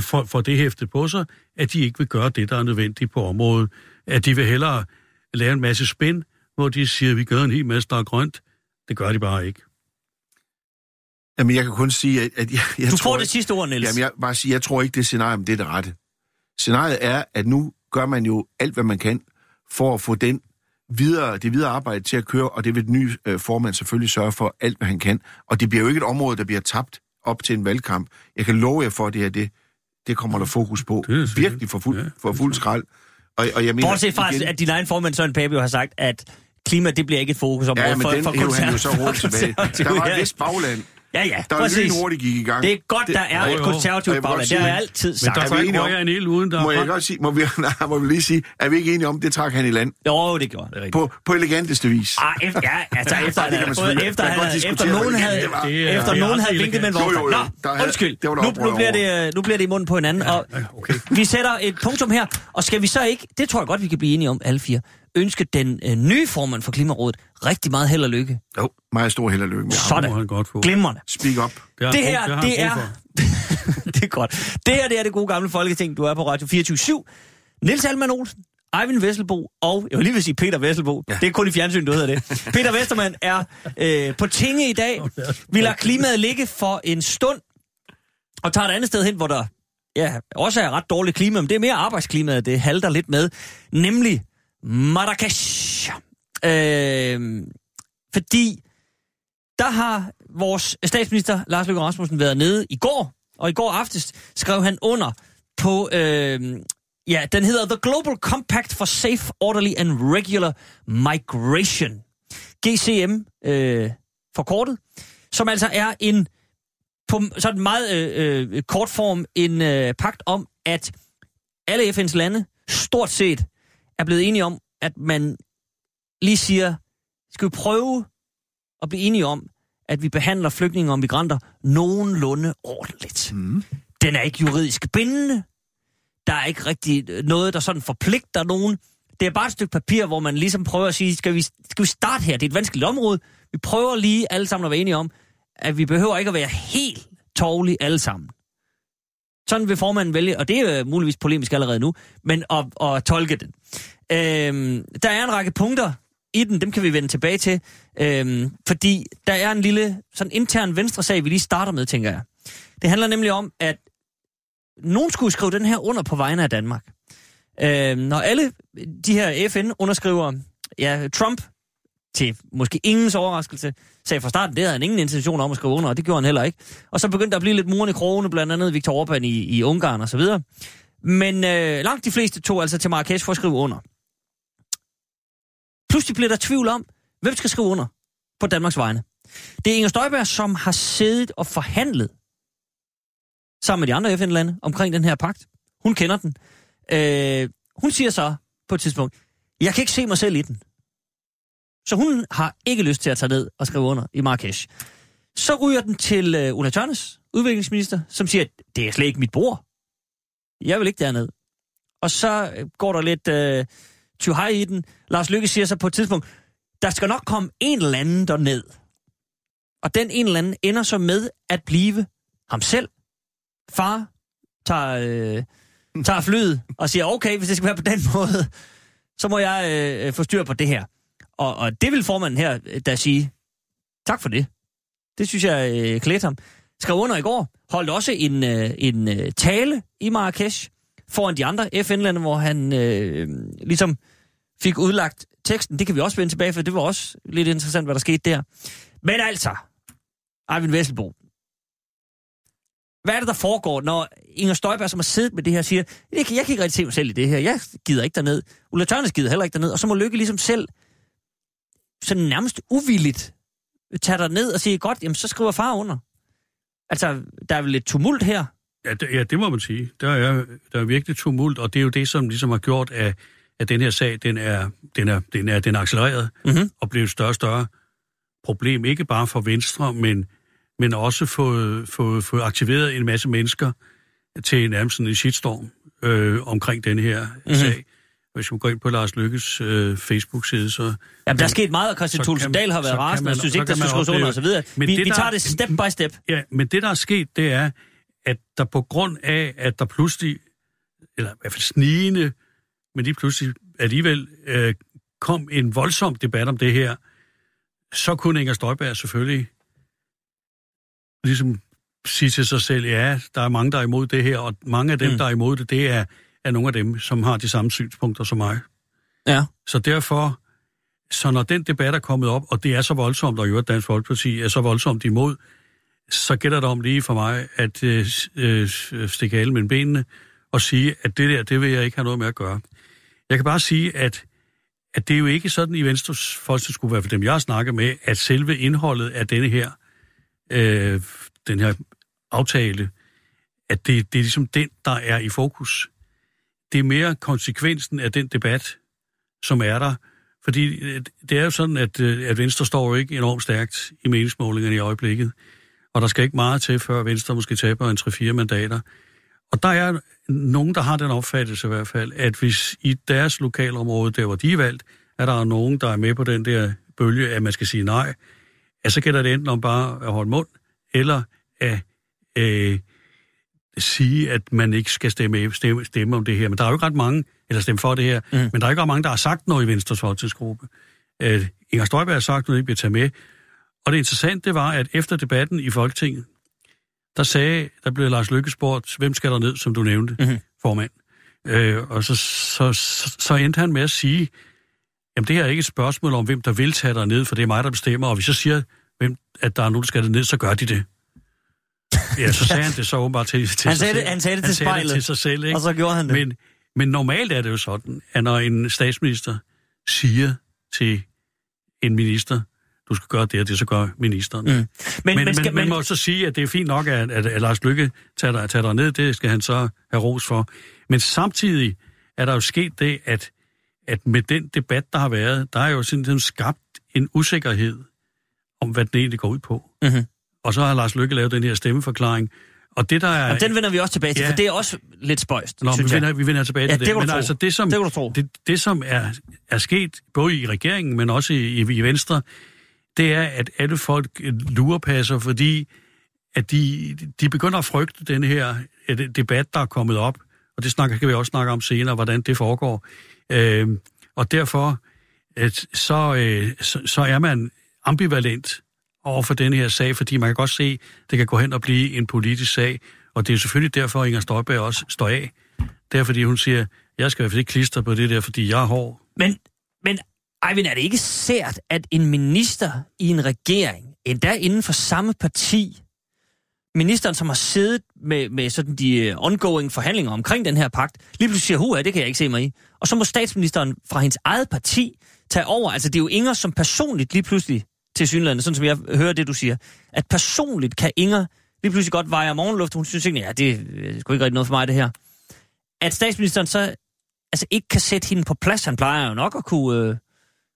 får, får det hæftet på sig, at de ikke vil gøre det, der er nødvendigt på området. At de vil hellere lave en masse spænd, hvor de siger, at vi gør en hel masse, der er grønt. Det gør de bare ikke. Jamen, jeg kan kun sige, at, at jeg, jeg Du tror får det ikke- sidste ord, Niels. Jamen, jeg bare sige, jeg tror ikke, det scenarie det er det rette. Scenariet er, at nu gør man jo alt, hvad man kan, for at få den videre, det videre arbejde til at køre, og det vil den nye øh, formand selvfølgelig sørge for alt, hvad han kan. Og det bliver jo ikke et område, der bliver tabt op til en valgkamp. Jeg kan love jer for, at det her, det, det kommer der fokus på. Er. Virkelig for fuld, Ja, for fuld skrald. Og, og jeg mener, Bortset fra, igen- at din egen formand, Søren Pape, jo har sagt, at klima, det bliver ikke et fokusområde Ja, men for, den for hævde han jo så hurtigt tilbage. Der var et vist bagland, Ja, ja, der præcis. lynhurtigt gik i gang. Det er godt, der er jo, et konservativt bagland. Det har jeg men- altid Men sagt. der Er får vi ikke enige om- en el uden der Må er jeg godt sige, må vi, nej, må vi lige sige, er vi ikke enige om, det trak han i land? Jo, det gjorde han. På, på eleganteste vis. Ah, efter, ja, altså efter, det kan man efter, man havde, efter nogen havde, det. Det er- efter det er nogen havde vinket med en. Der Nå, er- undskyld. det Nu, nu, bliver det, nu bliver det i munden på hinanden, og okay. vi sætter et punktum her, og skal vi så ikke, det tror jeg godt, vi kan blive enige om, alle fire, ønske den øh, nye formand for Klimarådet rigtig meget held og lykke. Jo, meget stor held og lykke Sådan. han godt få. Glimrende. Speak up. Det, Det her, det brug er... for. det er godt. Det her, det er det gode gamle folketing. Du er på Radio 24 Niels Alman Olsen, Eivind Vesselbo og, jeg vil lige vil sige Peter Vesselbo. Ja. Det er kun i fjernsyn, du hedder det. Peter Vestermann er øh, på tinge i dag. Vi lader klimaet ligge for en stund, og tager et andet sted hen, hvor der ja, også er ret dårligt klima, men det er mere arbejdsklimaet, det halter lidt med, nemlig Marrakesh. Øh, fordi der har vores statsminister, Lars Løkke Rasmussen, været nede i går, og i går aftes skrev han under på, øh, ja, den hedder The Global Compact for Safe, Orderly and Regular Migration. GCM øh, forkortet, som altså er en, på sådan meget øh, øh, kort form, en øh, pagt om, at alle FN's lande stort set er blevet enige om, at man lige siger, skal vi prøve at blive enige om, at vi behandler flygtninge og migranter nogenlunde ordentligt. Mm. Den er ikke juridisk bindende. Der er ikke rigtig noget, der sådan forpligter nogen. Det er bare et stykke papir, hvor man ligesom prøver at sige, skal vi, skal vi starte her? Det er et vanskeligt område. Vi prøver lige alle sammen at være enige om, at vi behøver ikke at være helt tårlige alle sammen. Sådan vil formanden vælge, og det er muligvis polemisk allerede nu, men at, at tolke den. Øhm, der er en række punkter i den, dem kan vi vende tilbage til, øhm, fordi der er en lille sådan intern venstre sag, vi lige starter med, tænker jeg. Det handler nemlig om, at nogen skulle skrive den her under på vegne af Danmark. Øhm, når alle de her FN underskriver, ja, Trump, til måske ingens overraskelse, sagde fra starten, det havde han ingen intention om at skrive under, og det gjorde han heller ikke. Og så begyndte der at blive lidt muren i krogene, blandt andet Viktor Orbán i, i Ungarn og så videre. Men øh, langt de fleste tog altså til Marrakesh for at skrive under. Pludselig bliver der tvivl om, hvem skal skrive under på Danmarks vegne. Det er Inger Støjberg, som har siddet og forhandlet sammen med de andre FN-lande omkring den her pagt. Hun kender den. Øh, hun siger så på et tidspunkt, jeg kan ikke se mig selv i den. Så hun har ikke lyst til at tage ned og skrive under i Marrakesh. Så ryger den til øh, Ulla Tørnes, udviklingsminister, som siger, det er slet ikke mit bord. Jeg vil ikke derned. Og så øh, går der lidt øh, tyhej i den. Lars Lykke siger så på et tidspunkt, der skal nok komme en eller anden derned. Og den en eller anden ender så med at blive ham selv. Far tager, øh, tager flyet og siger, okay, hvis det skal være på den måde, så må jeg øh, få styr på det her. Og, og det vil formanden her øh, da sige, tak for det. Det synes jeg øh, klædte ham. Skrev under i går, holdt også en, øh, en øh, tale i Marrakesh foran de andre FN-lande, hvor han øh, ligesom fik udlagt teksten. Det kan vi også vende tilbage, for det var også lidt interessant, hvad der skete der. Men altså, Arvin Vesselbo, hvad er det, der foregår, når Inger Støjberg, som har siddet med det her, siger, jeg kan, jeg kan ikke rigtig se mig selv i det her, jeg gider ikke derned. Ulla Tørnes gider heller ikke derned, og så må Lykke ligesom selv sådan nærmest uvilligt tage dig ned og sige, godt, jamen så skriver far under. Altså, der er vel lidt tumult her. Ja, det, ja, det må man sige. Der er, der er virkelig tumult, og det er jo det, som ligesom har gjort, at, at den her sag, den er, den er, den er, den er accelereret Mm-hmm. og blevet et større og større problem, ikke bare for Venstre, men, men også få, få, få aktiveret en masse mennesker til nærmest en shitstorm øh, omkring den her Mhm. mm-hmm. sag. Hvis man går ind på Lars Lykkes øh, Facebook-side, så... Jamen, der er sket meget, og Christian kan- Dahl har været rasende, og synes ikke, der skal skrives under og så videre. Men Vi, det, vi der- tager det step by step. Ja, men det, der er sket, det er, at der på grund af, at der pludselig, eller i hvert fald snigende, men lige pludselig alligevel øh, kom en voldsom debat om det her, så kunne Inger Støjberg selvfølgelig ligesom sige til sig selv, ja, der er mange, der er imod det her, og mange af dem, mm. der er imod det, det er, er nogle af dem, som har de samme synspunkter som mig. Ja. Så derfor, så når den debat er kommet op, og det er så voldsomt, og i øvrigt Dansk Folkeparti er så voldsomt imod, så gælder det om lige for mig at øh, øh, stikke alle mine benene og sige, at det der, det vil jeg ikke have noget med at gøre. Jeg kan bare sige, at, at det er jo ikke sådan i Venstres folketingsgruppe, i hvert fald dem jeg har snakket med, at selve indholdet af denne her, øh, den her aftale, at det, det er ligesom den, der er i fokus. Det er mere konsekvensen af den debat, som er der. Fordi øh, det er jo sådan, at, øh, at Venstre står jo ikke enormt stærkt i meningsmålingerne i øjeblikket. Og der skal ikke meget til, før Venstre måske taber en 3-4 mandater. Og der er nogen, der har den opfattelse i hvert fald, at hvis i deres lokalområde, der hvor de er valgt, er der nogen, der er med på den der bølge, at man skal sige nej, ja, så gælder det enten om bare at holde mund, eller at øh, sige, at man ikke skal stemme, stemme, stemme om det her. Men der er jo ikke ret mange, eller stemme for det her, mm. men der er ikke ret mange, der har sagt noget i Venstres folketingsgruppe. Øh, Inger Støjberg har sagt noget, ikke bliver taget med. Og det interessante var, at efter debatten i Folketinget, der sagde, der blev Lars Lykke spurgt, hvem skal der ned, som du nævnte, Mhm. mm-hmm. formand. Øh, og så, så, så, så endte han med at sige, jamen det her er ikke et spørgsmål om, hvem der vil tage dig ned, for det er mig, der bestemmer, og hvis jeg siger, hvem, at der er nogen, der skal ned, så gør de det. Ja, så sagde han det så åbenbart til, til Han sig sagde det- selv. han sagde det han til sagde spejlet. det til sig selv, ikke? Og så gjorde han det. Men, men normalt er det jo sådan, at når en statsminister siger til en minister, du skal gøre det og det, så gør ministeren. Mm. Men, Men, men, skal, men, man må så sige, at det er fint nok, at, at, at Lars Lykke tager dig, tager dig ned. Det skal han så have ros for. Men samtidig er der jo sket det, at, at med den debat, der har været, der er jo simpelthen skabt en usikkerhed om, hvad den egentlig går ud på. Mhm. Og så har Lars Lykke lavet den her stemmeforklaring. Og det, der er... Jamen, den vender vi også tilbage til, Ja. for det er også lidt spøjst, Nå, vi synes jeg. vender, vi vender tilbage Ja, til det det. Men tro. altså, det som, Det du tro. det, det, som er, er sket, både i regeringen, men også i, i, i Venstre, det er, at alle folk øh, lurepasser, fordi at de, de begynder at frygte den her øh, debat, der er kommet op. Og det snakker, kan vi også snakke om senere, hvordan det foregår. Øh, og derfor at så, øh, så, så er man ambivalent over for den her sag, fordi man kan godt se, det kan gå hen og blive en politisk sag. Og det er selvfølgelig derfor, Inger Støjberg også står af. Det er, fordi hun siger, jeg skal i hvert fald ikke klistre på det der, fordi jeg er hård. Men, men Eivind, er det ikke sært, at en minister i en regering, endda inden for samme parti, ministeren, som har siddet med, med sådan de øh, ongoing forhandlinger omkring den her pagt, lige pludselig siger, huha, det kan jeg ikke se mig i. Og så må statsministeren fra hendes eget parti tage over. Altså, det er jo Inger som personligt lige pludselig til synlandet, sådan som jeg hører det, du siger. At personligt kan Inger lige pludselig godt veje morgenluft. Hun synes ikke, ja, det er sgu ikke rigtig noget for mig, det her. At statsministeren så altså ikke kan sætte hende på plads. Han plejer jo nok at kunne, øh,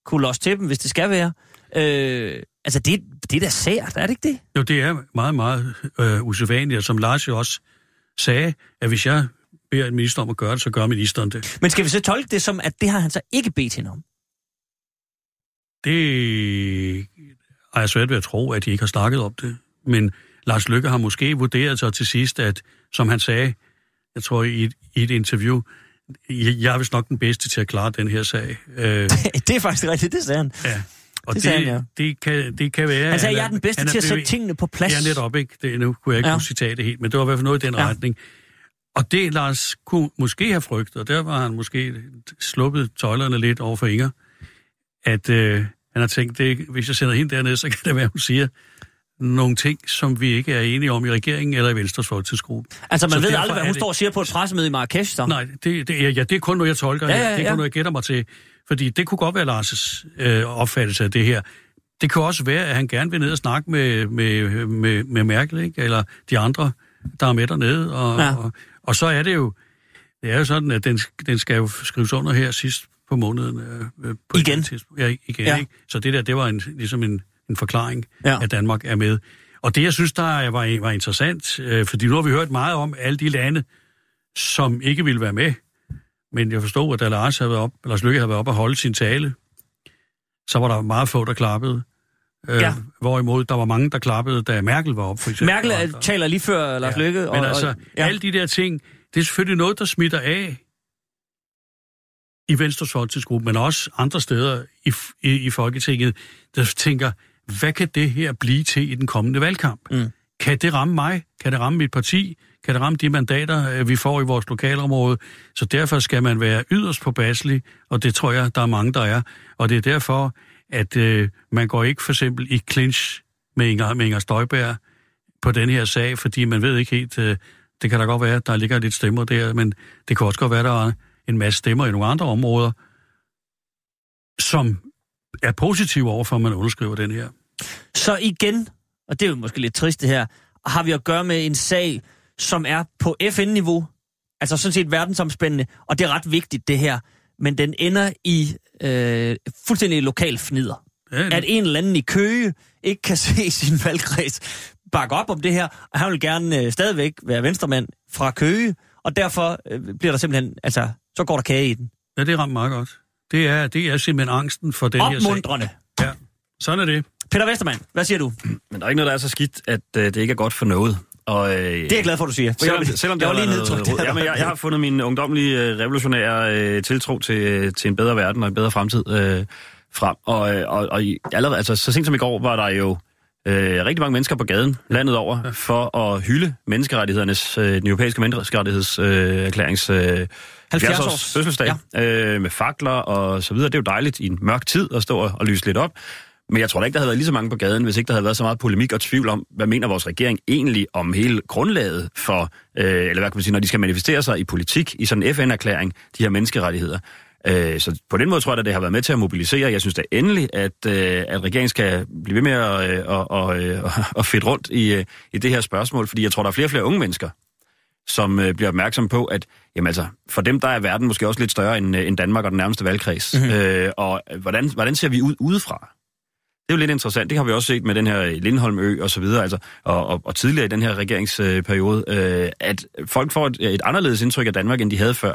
kunne losse til dem, hvis det skal være. Øh, altså, det, det er da sært, er det ikke det? Jo, det er meget, meget øh, usædvanligt, og som Lars jo også sagde, at hvis jeg beder en minister om at gøre det, så gør ministeren det. Men skal vi så tolke det som, at det har han så ikke bedt hende om? Det har jeg svært ved at tro, at de ikke har snakket om det. Men Lars Lykke har måske vurderet sig til sidst, at, som han sagde, jeg tror i et, i et interview, jeg er vist nok den bedste til at klare den her sag. Øh, det er faktisk rigtigt, det sagde han. ja. Og Det det, det, han, det, kan, det kan være... Han sagde, at jeg er den bedste han til at sætte tingene på plads. Ja, netop ikke. Det, nu kunne jeg ikke Ja. ja. huske citatet helt, men det var i hvert fald noget i den Ja. ja. retning. Og det Lars kunne måske have frygtet, og der var han måske sluppet tøjlerne lidt over for Inger, at øh, han har tænkt, det, hvis jeg sender hende derned, så kan det være, hun siger nogle ting, som vi ikke er enige om i regeringen eller i Venstres folketidsgruppe. Altså, man Så ved aldrig, hvad hun det- står og siger på et pressemøde i Marrakesh, så. Nej, det, det, ja, ja, det er kun noget, jeg tolker. Ja, Ja, ja, ja, Det er ja. kun noget, jeg gætter mig til. Fordi det kunne godt være Lars' øh, opfattelse af det her. Det kan også være, at han gerne vil ned og snakke med, med, med, med Merkel, ikke? eller de andre, der er med dernede. Og, Ja. ja. og, og så er det jo, det er jo sådan, at den, den skal jo skrives under her sidst på måneden. Øh, øh, på Igen? tidspunkt. Ja, igen. Ja. Ikke? Så det der, det var en, ligesom en, en forklaring, Ja. at Danmark er med. Og det, jeg synes, der var, var interessant, øh, fordi nu har vi hørt meget om alle de lande, som ikke ville være med. Men jeg forstod, at da Lars, havde været op, Lars Lykke havde været op og holde sin tale, så var der meget få, der klappede. Øh, Ja. Hvorimod der var mange, der klappede, da Merkel var op, for eksempel. Merkel Og taler lige før Lars Løkke. Ja. Og, Men altså, og, ja. alle de der ting, det er selvfølgelig noget, der smitter af i Venstres folketidsgruppe, men også andre steder i, i, i Folketinget, der tænker, hvad kan det her blive til i den kommende valgkamp? Mm. Kan det ramme mig? Kan det ramme mit parti? Kan det ramme de mandater, øh, vi får i vores lokalområde? Så derfor skal man være yderst påpasselig, og det tror jeg, der er mange, der er. Og det er derfor, at øh, man går ikke for eksempel i clinch med Inger, med Inger Støjberg på den her sag, fordi man ved ikke helt, øh, det kan da godt være, at der ligger lidt stemmer der, men det kan også godt være, der er en masse stemmer i nogle andre områder, som er positive over for, at man underskriver den her. Så igen, og det er jo måske lidt trist det her, har vi at gøre med en sag, som er på FN-niveau, altså sådan set verdensomspændende, og det er ret vigtigt det her, men den ender i øh, fuldstændig lokal fnider. Ja, At en eller anden i Køge ikke kan se sin valgkreds bakke op om det her, og han vil gerne øh, stadigvæk være venstremand fra Køge, og derfor øh, bliver der simpelthen, altså, så går der kage i den. ja, det rammer meget godt. Det er, det er simpelthen angsten for den her sag. Opmuntrende. Ja, sådan er det. Peter Vestermann, hvad siger du? Men der er ikke noget, der er så skidt, at øh, det ikke er godt for noget. Og, øh, Det er jeg glad for, du siger. for Selvom, jeg, selvom det jeg har var lige nedtrykt. noget. Jamen, jeg, jeg har fundet min ungdomlige øh, revolutionære øh, tiltro til, øh, til en bedre verden og en bedre fremtid øh, frem. Og, øh, og, og allerede, altså, så sent som i går var der jo øh, rigtig mange mennesker på gaden landet over for at hylde menneskerettighedernes, øh, den europæiske menneskerettighedserklærings øh, erklærings, øh, 70 års fødselsdag øh, med fakler og så videre. Det er jo dejligt i en mørk tid at stå og, og lyse lidt op. Men jeg tror da ikke, der havde været lige så mange på gaden, hvis ikke der havde været så meget polemik og tvivl om, hvad mener vores regering egentlig om hele grundlaget for, øh, eller hvad kan man sige, når de skal manifestere sig i politik, i sådan en FN-erklæring, de her menneskerettigheder. Øh, så på den måde tror jeg, at det har været med til at mobilisere. Jeg synes da endelig, at, øh, at regeringen skal blive ved med at, øh, og, og, øh, og fedt rundt i, øh, i det her spørgsmål, fordi jeg tror, der er flere og flere unge mennesker, som øh, bliver opmærksom på, at jamen altså, for dem der er verden måske også lidt større end, øh, end Danmark og den nærmeste valgkreds. Mm-hmm. Øh, og øh, hvordan, hvordan ser vi ud udefra? Det er jo lidt interessant. Det har vi også set med den her Lindholmø og så videre, altså, og, og, og tidligere i den her regeringsperiode, øh, at folk får et, et anderledes indtryk af Danmark, end de havde før.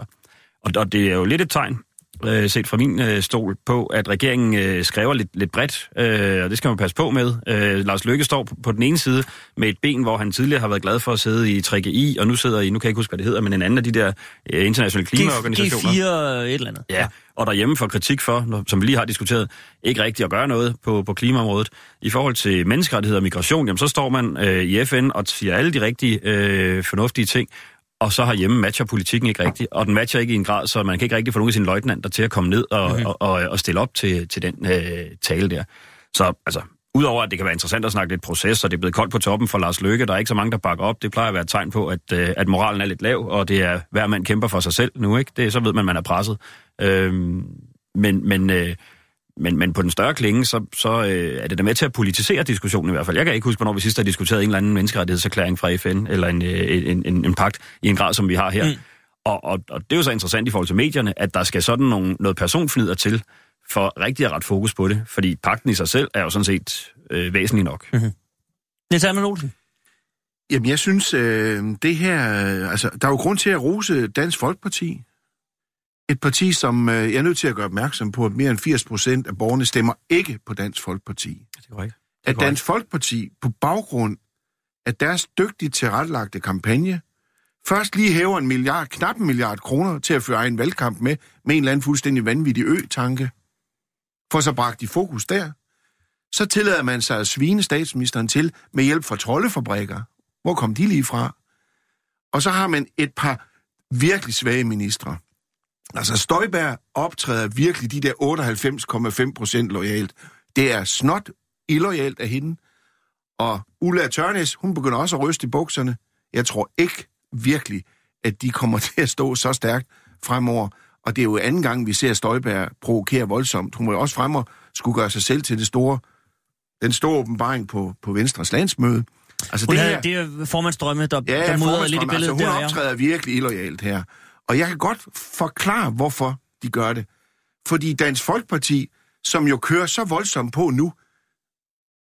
Og, og det er jo lidt et tegn, øh, set fra min øh, stol, på, at regeringen øh, skriver lidt, lidt bredt, øh, og det skal man passe på med. Øh, Lars Løkke står på, på den ene side med et ben, hvor han tidligere har været glad for at sidde i 3GI, og nu sidder i, nu kan jeg ikke huske, hvad det hedder, men en anden af de der øh, internationale klimaorganisationer. G4 et eller andet. Ja, og derhjemme får kritik for, som vi lige har diskuteret, ikke rigtigt at gøre noget på, på klimaområdet. I forhold til menneskerettigheder og migration, jamen, så står man øh, i FN og siger alle de rigtige øh, fornuftige ting, og så herhjemme matcher politikken ikke rigtigt, og den matcher ikke i en grad, så man kan ikke rigtig få nogle af sine løjtnanter til at komme ned og, mm-hmm. og, og, og stille op til, til den øh, tale der. Så altså, udover at det kan være interessant at snakke lidt proces, og det er blevet koldt på toppen for Lars Løkke, der er ikke så mange, der bakker op, det plejer at være et tegn på, at, øh, at moralen er lidt lav, og det er, hver mand kæmper for sig selv nu, ikke? Det, så ved man, man er presset. Øhm, men, men, øh, men, men på den større klinge, så, så øh, er det da med til at politisere diskussionen i hvert fald. Jeg kan ikke huske, hvornår vi sidst har diskuteret en eller anden menneskerettighedserklæring fra FN, eller en, øh, en, en, en pagt i en grad, som vi har her. Mm. Og, og, og det er jo så interessant i forhold til medierne, at der skal sådan nogle, noget personfnider til, for rigtig at rette fokus på det. Fordi pakten i sig selv er jo sådan set øh, væsentlig nok. Mm. Niels Hermann Olsen. Jamen, jeg synes, øh, det her... Øh, altså, der er jo grund til at rose Dansk Folkeparti. Et parti, som øh, jeg er nødt til at gøre opmærksom på, at mere end 80 procent af borgerne stemmer ikke på Dansk Folkeparti. Det er korrekt. at. Dansk Folkeparti på baggrund af deres dygtigt tilrettelagte kampagne, først lige hæver en milliard, knap en milliard kroner til at føre en valgkamp med, med en eller anden fuldstændig vanvittig ø-tanke, for så bragt i fokus der, så tillader man sig at svine statsministeren til med hjælp fra troldefabrikker. Hvor kom de lige fra? Og så har man et par virkelig svage ministre. Altså Støjberg optræder virkelig de der 98,5 procent lojalt. Det er snot illoyalt af hende. Og Ulla Tørnes, hun begynder også at ryste i bukserne. Jeg tror ikke virkelig, at de kommer til at stå så stærkt fremover. Og det er jo anden gang, vi ser Støjberg provokere voldsomt. Hun må jo også fremover skulle gøre sig selv til det store, den store åbenbaring på, på Venstres landsmøde. Altså Hun det havde, her, det er formandsdrømme, der, Ja, der mudrede lidt i Formandsstrøm, billedet altså, hun der, ja. optræder virkelig illoyalt her. Og jeg kan godt forklare, hvorfor de gør det. Fordi Dansk Folkeparti, som jo kører så voldsomt på nu,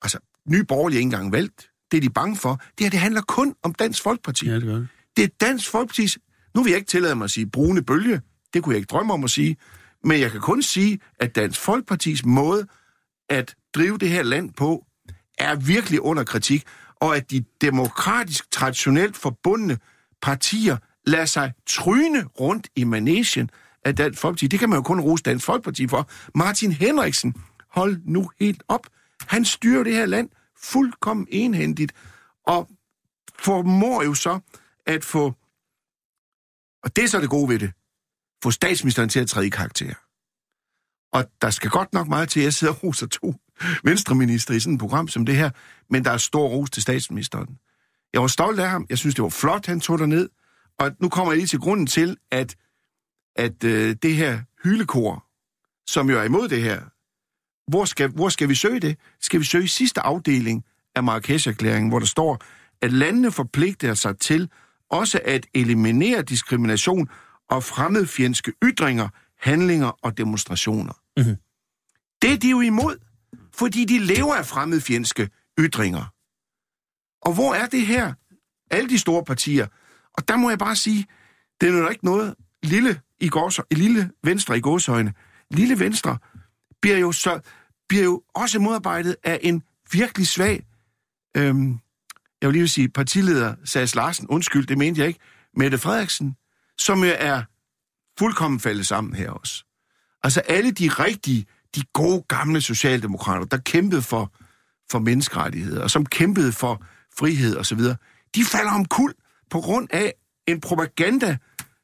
altså, ny borgerlig ikke engang valgt, det er de bange for, det her, det handler kun om Dansk Folkeparti. Ja, det gør det. Det er Dansk Folkepartis, nu vil jeg ikke tillade mig at sige brune bølge, det kunne jeg ikke drømme om at sige, men jeg kan kun sige, at Dansk Folkepartis måde at drive det her land på, er virkelig under kritik, og at de demokratisk traditionelt forbundne partier lader sig tryne rundt i manesien af Dansk Folkeparti. Det kan man jo kun rose Dansk Folkeparti for. Martin Henriksen, hold nu helt op. Han styrer det her land fuldkommen enhændigt, og formår jo så at få, og det er så det gode ved det, få statsministeren til at træde i karakter. Og der skal godt nok meget til, at jeg sidder og roser to venstreminister i sådan et program som det her, men der er stor ros til statsministeren. Jeg var stolt af ham. Jeg synes, det var flot, han tog ned. Og nu kommer jeg lige til grunden til, at, at øh, det her hylekor, som jo er imod det her, hvor skal, hvor skal vi søge det? Skal vi søge i sidste afdeling af Marrakesh-erklæringen, hvor der står, at landene forpligter sig til også at eliminere diskrimination og fremmedfjendske ytringer, handlinger og demonstrationer. Mhm. Det er de jo imod, fordi de lever af fremmedfjendske ytringer. Og hvor er det her? Alle de store partier. Og der må jeg bare sige, det er jo ikke noget lille, i gårsø, lille venstre i gåsøjne. Lille venstre bliver jo, så, bliver jo også modarbejdet af en virkelig svag, øhm, jeg vil lige vil sige, partileder Sags Larsen, undskyld, det mente jeg ikke, Mette Frederiksen, som jo er fuldkommen faldet sammen her også. Altså alle de rigtige, de gode gamle socialdemokrater, der kæmpede for, for menneskerettigheder, og som kæmpede for frihed osv., de falder om kul på grund af en propaganda,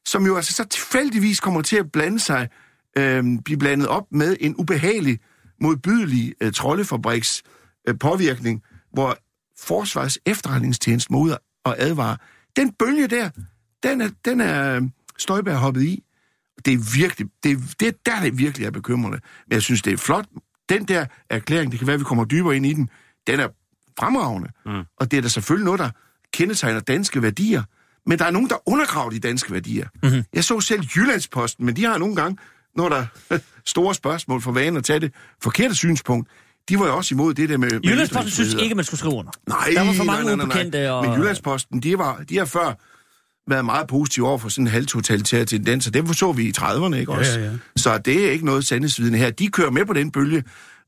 som jo altså så tilfældigvis kommer til at blande sig, øh, blive blandet op med en ubehagelig, modbydelig øh, troldefabriks øh, påvirkning, hvor Forsvars efterretningstjeneste må ud og advare. Den bølge der, den er, den er øh, Støjberg hoppet i. Det er virkelig, det er, det er der, det virkelig er bekymrende. Men jeg synes, det er flot. Den der erklæring, det kan være, at vi kommer dybere ind i den, den er fremragende. Mm. Og det er da selvfølgelig noget, der kendetegner danske værdier. Men der er nogen, der undergraver de danske værdier. Mm-hmm. Jeg så selv Jyllandsposten, men de har nogle gange, når der er store spørgsmål for vanen at tage det forkerte synspunkt, de var jo også imod det der med... Jyllandsposten synes ikke, man skulle skrive under. Nej, Der var for mange nej, nej, nej. ubekendte, og- Men Jyllandsposten, de, var, de har før været meget positive over for sådan en halvtotalitær tendens, og det så vi i 30'erne, ikke Ja, også? ja, ja. Så det er ikke noget sandhedsvidende her. De kører med på den bølge,